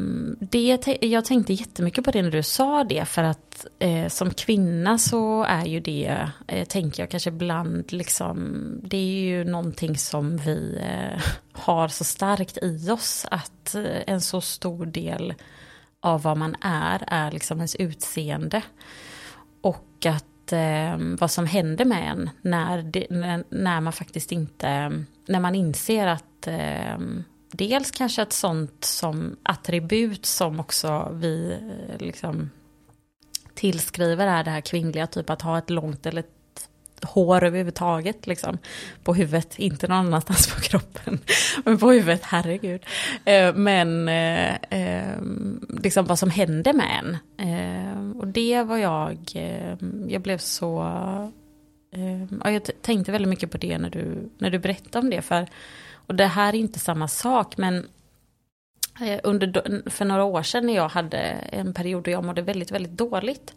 det, jag tänkte jättemycket på det när du sa det, för att eh, som kvinna så är ju det, eh, tänker jag kanske ibland, liksom, det är ju någonting som vi eh, har så starkt i oss, att eh, en så stor del av vad man är, är liksom ens utseende. Och att eh, vad som händer med en när, det, när, när, man faktiskt inte, när man inser att ehm, dels kanske ett sånt som attribut som också vi eh, liksom tillskriver är det här kvinnliga, typ att ha ett långt eller ett hår överhuvudtaget liksom på huvudet, inte någon annanstans på [laughs] kroppen, men på huvudet, herregud. Eh, men eh, liksom vad som hände med en. Och det var jag, jag blev så, jag tänkte väldigt mycket på det när du, när du berättade om det, för och det här är inte samma sak, men eh, under, för några år sedan när jag hade en period då jag mådde väldigt, väldigt dåligt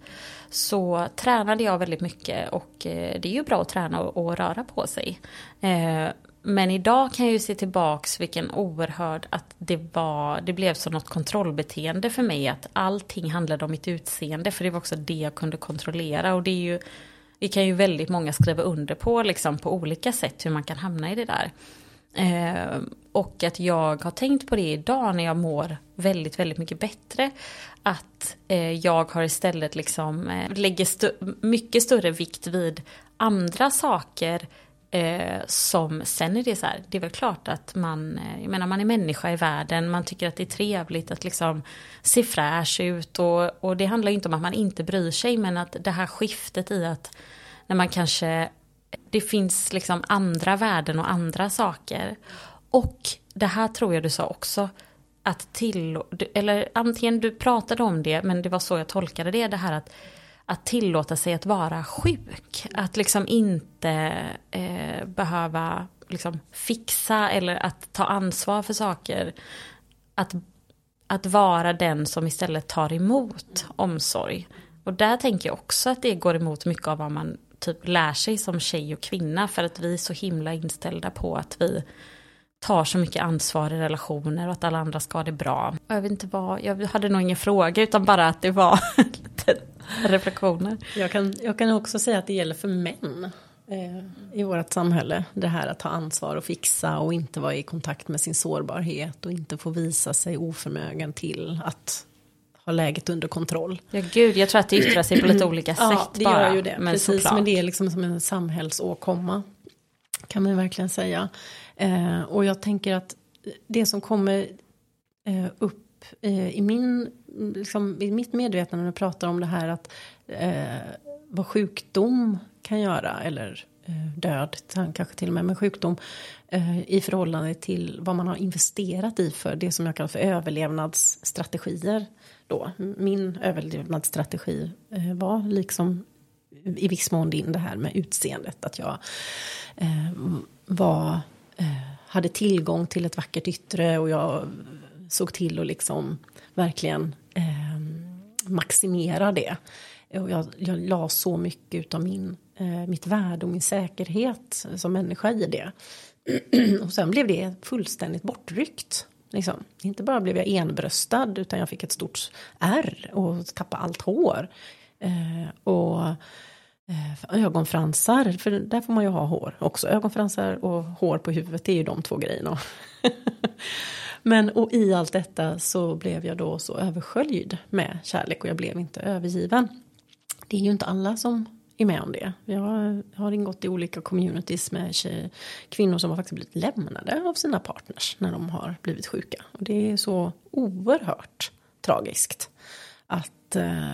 så tränade jag väldigt mycket och eh, det är ju bra att träna och, och röra på sig. Eh, men idag kan jag ju se tillbaks vilken oerhörd att det var, det blev som något kontrollbeteende för mig att allting handlade om mitt utseende för det var också det jag kunde kontrollera och det är ju, det kan ju väldigt många skriva under på liksom på olika sätt hur man kan hamna i det där. Eh, och att jag har tänkt på det idag när jag mår väldigt, väldigt mycket bättre. Att eh, jag har istället liksom, eh, lägger st mycket större vikt vid andra saker eh, som sen är det så här, det är väl klart att man, eh, jag menar man är människa i världen, man tycker att det är trevligt att liksom se fräsch ut och, och det handlar ju inte om att man inte bryr sig men att det här skiftet i att när man kanske det finns liksom andra värden och andra saker. Och det här tror jag du sa också, att till, eller antingen du pratade om det, men det var så jag tolkade det, det här att, att tillåta sig att vara sjuk. Att liksom inte eh, behöva liksom fixa eller att ta ansvar för saker. Att, att vara den som istället tar emot omsorg. Och där tänker jag också att det går emot mycket av vad man typ lär sig som tjej och kvinna. För att vi är så himla inställda på att vi tar så mycket ansvar i relationer och att alla andra ska ha det bra. Jag vet inte vad, jag hade nog ingen fråga utan bara att det var [laughs] lite reflektioner. Jag kan, jag kan också säga att det gäller för män eh, i vårt samhälle. Det här att ta ansvar och fixa och inte vara i kontakt med sin sårbarhet och inte få visa sig oförmögen till att ha läget under kontroll. Ja gud, jag tror att det yttrar sig på lite [clears throat] olika sätt ja, det bara. gör ju det. Men Precis, såklart. men det är liksom som en samhällsåkomma. Kan man verkligen säga. Eh, och jag tänker att det som kommer eh, upp eh, i, min, liksom, i mitt medvetande när jag pratar om det här att eh, vad sjukdom kan göra eller eh, död, kanske till och med, men sjukdom eh, i förhållande till vad man har investerat i för det som jag kallar för överlevnadsstrategier. Då. Min överlevnadsstrategi eh, var liksom i viss mån din det här med utseendet. Att jag eh, var, eh, hade tillgång till ett vackert yttre och jag såg till att liksom verkligen eh, maximera det. Och jag, jag la så mycket av min, eh, mitt värde och min säkerhet som människa i det. [clears throat] och sen blev det fullständigt bortryckt. Liksom. Inte bara blev jag enbröstad utan jag fick ett stort ärr och tappade allt hår. Eh, och eh, ögonfransar, för där får man ju ha hår också. Ögonfransar och hår på huvudet, det är ju de två grejerna. [laughs] Men och i allt detta så blev jag då så översköljd med kärlek och jag blev inte övergiven. Det är ju inte alla som är med om det. Jag har ingått i olika communities med tjej, kvinnor som har faktiskt blivit lämnade av sina partners när de har blivit sjuka. Och det är så oerhört tragiskt att, eh,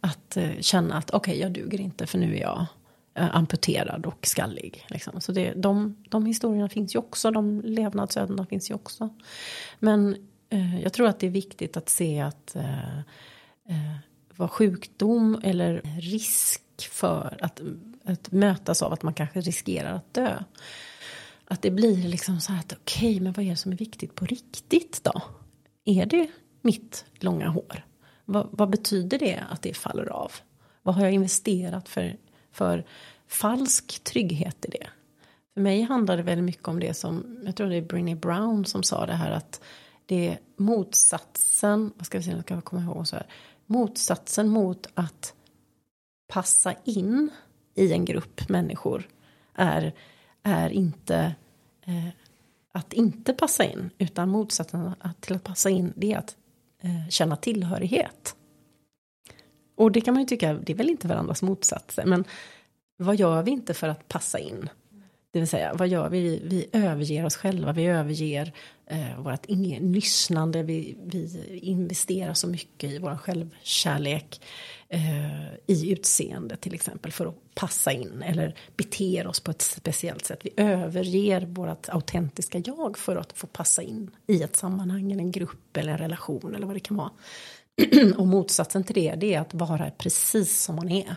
att eh, känna att okej, okay, jag duger inte för nu är jag eh, amputerad och skallig. Liksom. Så det, de, de historierna finns ju också, de levnadsödena finns ju också. Men eh, jag tror att det är viktigt att se att eh, eh, vad sjukdom eller risk för att, att mötas av att man kanske riskerar att dö. Att det blir liksom så här att okej, okay, men vad är det som är viktigt på riktigt då? Är det mitt långa hår? Vad, vad, betyder det att det faller av? Vad har jag investerat för, för falsk trygghet i det? För mig handlar det väldigt mycket om det som, jag tror det är Brinny Brown som sa det här att det är motsatsen, vad ska vi säga, jag ska komma ihåg så här, motsatsen mot att passa in i en grupp människor är, är inte eh, att inte passa in, utan motsatsen till att passa in det är att eh, känna tillhörighet. Och det kan man ju tycka, det är väl inte varandras motsatser, men vad gör vi inte för att passa in? Det vill säga, vad gör vi? Vi överger oss själva, vi överger eh, vårt lyssnande, vi, vi investerar så mycket i vår självkärlek eh, i utseende till exempel för att passa in eller beter oss på ett speciellt sätt. Vi överger vårt autentiska jag för att få passa in i ett sammanhang, eller en grupp eller en relation eller vad det kan vara. [clears throat] och motsatsen till det, det är att vara precis som man är.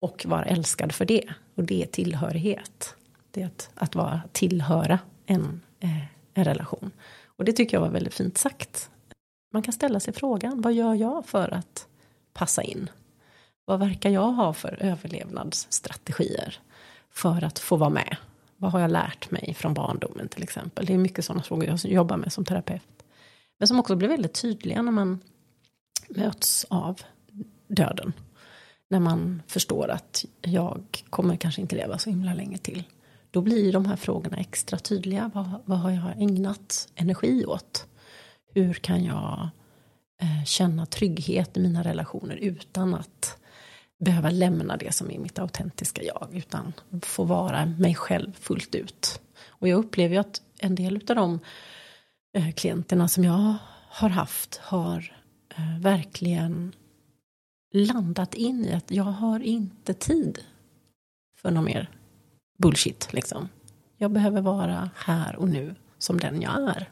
Och vara älskad för det. Och det är tillhörighet. Det är att, att vara, tillhöra en, eh, en relation. Och det tycker jag var väldigt fint sagt. Man kan ställa sig frågan, vad gör jag för att passa in? Vad verkar jag ha för överlevnadsstrategier för att få vara med? Vad har jag lärt mig från barndomen till exempel? Det är mycket sådana frågor jag jobbar med som terapeut. Men som också blir väldigt tydliga när man möts av döden. När man förstår att jag kommer kanske inte leva så himla länge till. Då blir de här frågorna extra tydliga. Vad, vad har jag ägnat energi åt? Hur kan jag eh, känna trygghet i mina relationer utan att behöva lämna det som är mitt autentiska jag. Utan få vara mig själv fullt ut. Och jag upplever ju att en del av de eh, klienterna som jag har haft har eh, verkligen landat in i att jag har inte tid för någon mer bullshit liksom. Jag behöver vara här och nu som den jag är.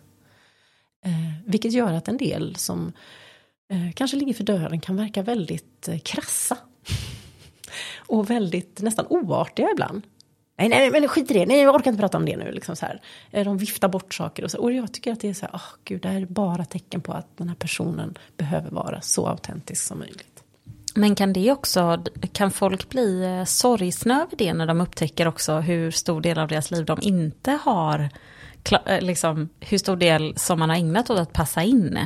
Eh, vilket gör att en del som eh, kanske ligger för döden kan verka väldigt eh, krassa. [laughs] och väldigt nästan oartiga ibland. Nej, nej, men skit i det. Nej, jag orkar inte prata om det nu. Liksom så här. Eh, de viftar bort saker och så. Och jag tycker att det är så här, oh, gud, det här är bara tecken på att den här personen behöver vara så autentisk som möjligt. Men kan det också, kan folk bli eh, sorgsna över det när de upptäcker också hur stor del av deras liv de inte har, eh, liksom hur stor del som man har ägnat åt att passa in?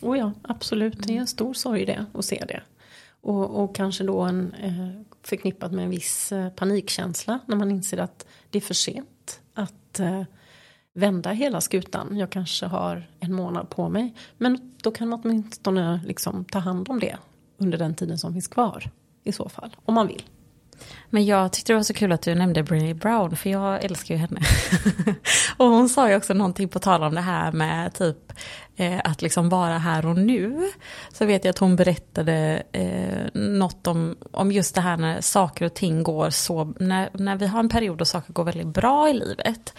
Oh ja, absolut. Det är en stor sorg det, att se det. Och, och kanske då en, eh, förknippat med en viss panikkänsla när man inser att det är för sent att vända hela skutan. Jag kanske har en månad på mig. Men då kan man åtminstone liksom ta hand om det under den tiden som finns kvar. I så fall, om man vill. Men jag tyckte det var så kul att du nämnde Brené Brown, för jag älskar ju henne. [laughs] och hon sa ju också någonting på tal om det här med typ eh, att liksom vara här och nu. Så vet jag att hon berättade eh, något om, om just det här när saker och ting går så, när, när vi har en period då saker går väldigt bra i livet.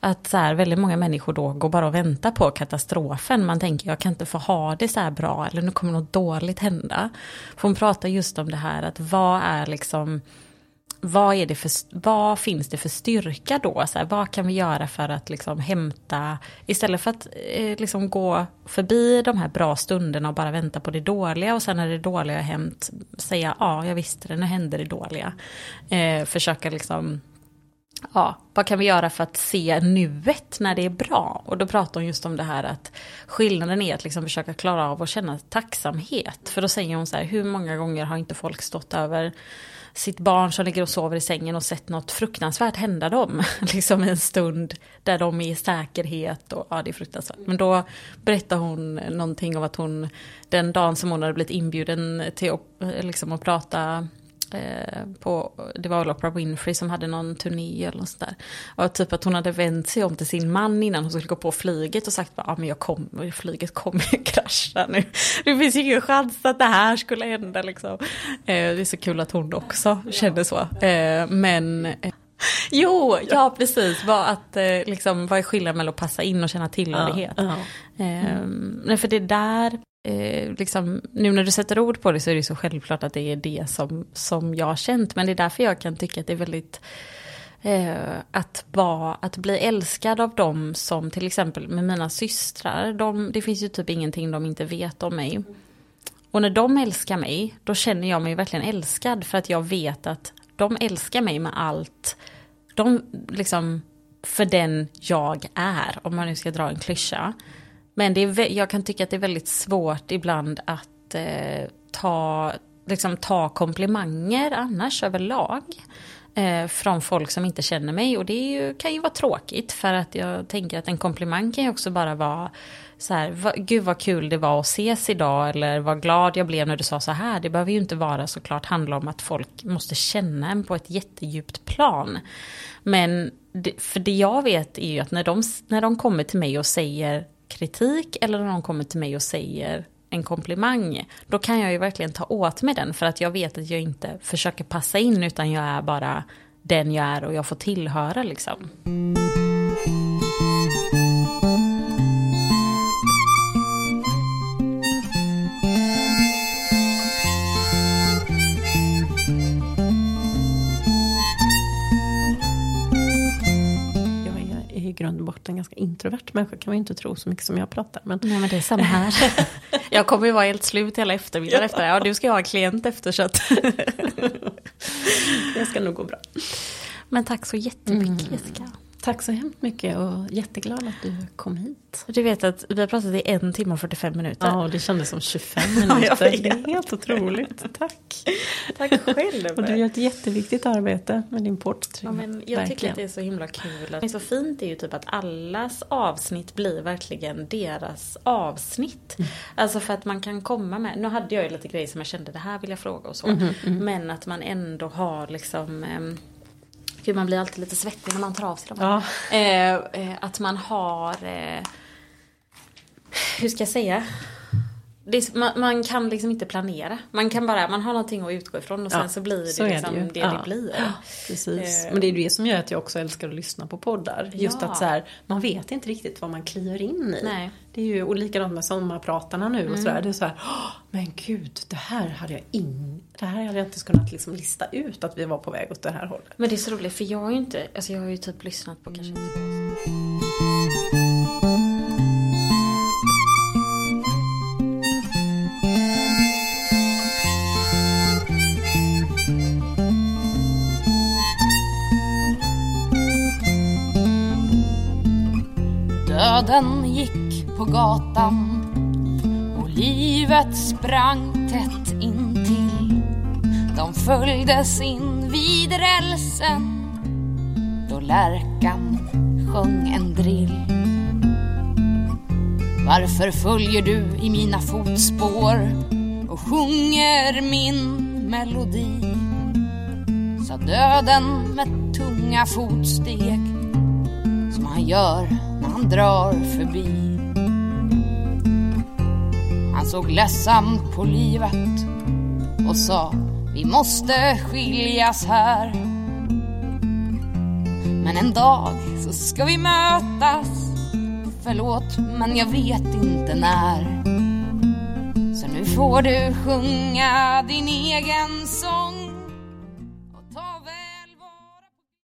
Att så här, väldigt många människor då går bara och väntar på katastrofen. Man tänker jag kan inte få ha det så här bra eller nu kommer något dåligt hända. För hon pratar just om det här att vad är liksom vad, är det för, vad finns det för styrka då? Så här, vad kan vi göra för att liksom hämta, istället för att eh, liksom gå förbi de här bra stunderna och bara vänta på det dåliga och sen när det dåliga har hänt säga ja, jag visste det, nu hände det dåliga. Eh, försöka liksom ja, vad kan vi göra för att se nuet när det är bra? Och då pratar hon just om det här att skillnaden är att liksom försöka klara av att känna tacksamhet. För då säger hon så här, hur många gånger har inte folk stått över sitt barn som ligger och sover i sängen och sett något fruktansvärt hända dem. [laughs] liksom en stund där de är i säkerhet och ja det är fruktansvärt. Men då berättar hon någonting om att hon den dagen som hon hade blivit inbjuden till att, eh, liksom, att prata Eh, på, det var väl Oprah Winfrey som hade någon turné eller något sådär. Och typ att hon hade vänt sig om till sin man innan hon skulle gå på flyget och sagt ja ah, men jag kommer, flyget kommer [laughs] krascha nu. Det finns ju ingen chans att det här skulle hända liksom. Eh, det är så kul att hon också kände så. Eh, men eh, [laughs] Jo, ja precis. Vad, att, eh, liksom, vad är skillnaden mellan att passa in och känna tillhörighet? Ja, ja. Mm. för det där eh, liksom, nu när du sätter ord på det så är det så självklart att det är det som, som jag har känt. Men det är därför jag kan tycka att det är väldigt eh, att, vara, att bli älskad av dem som till exempel med mina systrar. De, det finns ju typ ingenting de inte vet om mig. Och när de älskar mig, då känner jag mig verkligen älskad för att jag vet att de älskar mig med allt. De, liksom, för den jag är, om man nu ska dra en klyscha. Men det är, jag kan tycka att det är väldigt svårt ibland att eh, ta, liksom, ta komplimanger annars överlag. Eh, från folk som inte känner mig. Och det ju, kan ju vara tråkigt för att jag tänker att en komplimang kan ju också bara vara så här, va, gud vad kul det var att ses idag eller vad glad jag blev när du sa så här. Det behöver ju inte vara såklart handla om att folk måste känna en på ett jättedjupt plan. Men det, för det jag vet är ju att när de, när de kommer till mig och säger kritik eller när de kommer till mig och säger en komplimang, då kan jag ju verkligen ta åt mig den för att jag vet att jag inte försöker passa in utan jag är bara den jag är och jag får tillhöra liksom. Introvert människa kan man ju inte tro så mycket som jag pratar. Men... Nej men det är samma här. [laughs] jag kommer ju vara helt slut hela eftermiddagen ja. efter. Ja du ska ju ha en klient efter så att... [laughs] det ska nog gå bra. Men tack så jättemycket mm. Jessica. Tack så hemskt mycket och jätteglad att du kom hit. Du vet att vi har pratat i en timme och 45 minuter. Ja, och det kändes som 25 [laughs] minuter. det är helt otroligt. Tack. Tack själv. och du gör ett jätteviktigt arbete med din porträtt. Ja, men jag verkligen. tycker att det är så himla kul. Det är så fint är ju typ att allas avsnitt blir verkligen deras avsnitt. Mm. Alltså för att man kan komma med, nu hade jag ju lite grejer som jag kände det här vill jag fråga och så. Mm, mm. Men att man ändå har liksom eh, Gud, man blir alltid lite svettig när man tar av sig dem. Ja. Eh, eh, att man har, eh, hur ska jag säga? Det, man, man, kan liksom inte planera. Man kan bara, man har någonting att utgå ifrån och sen ja, så blir det så liksom det, det, ja. det, blir. Ja, [gasps] precis. Eh. Men det är det som gör att jag också älskar att lyssna på poddar. Just att så här, man vet inte riktigt vad man kliver in i. Nej. Det är ju, och likadant med sommarpratarna nu mm. och sådär. Det är så här, men gud, det här hade jag in, det här hade jag inte kunnat liksom lista ut att vi var på väg åt det här hållet. Men det är så roligt för jag har ju inte, alltså jag har ju typ lyssnat på kanske mm. Döden gick på gatan och livet sprang tätt intill. De följdes in vid rälsen då lärkan sjöng en drill. Varför följer du i mina fotspår och sjunger min melodi? Sa döden med tunga fotsteg som han gör han drar förbi. Han såg ledsamt på livet och sa vi måste skiljas här. Men en dag så ska vi mötas Förlåt, men jag vet inte när Så nu får du sjunga din egen sång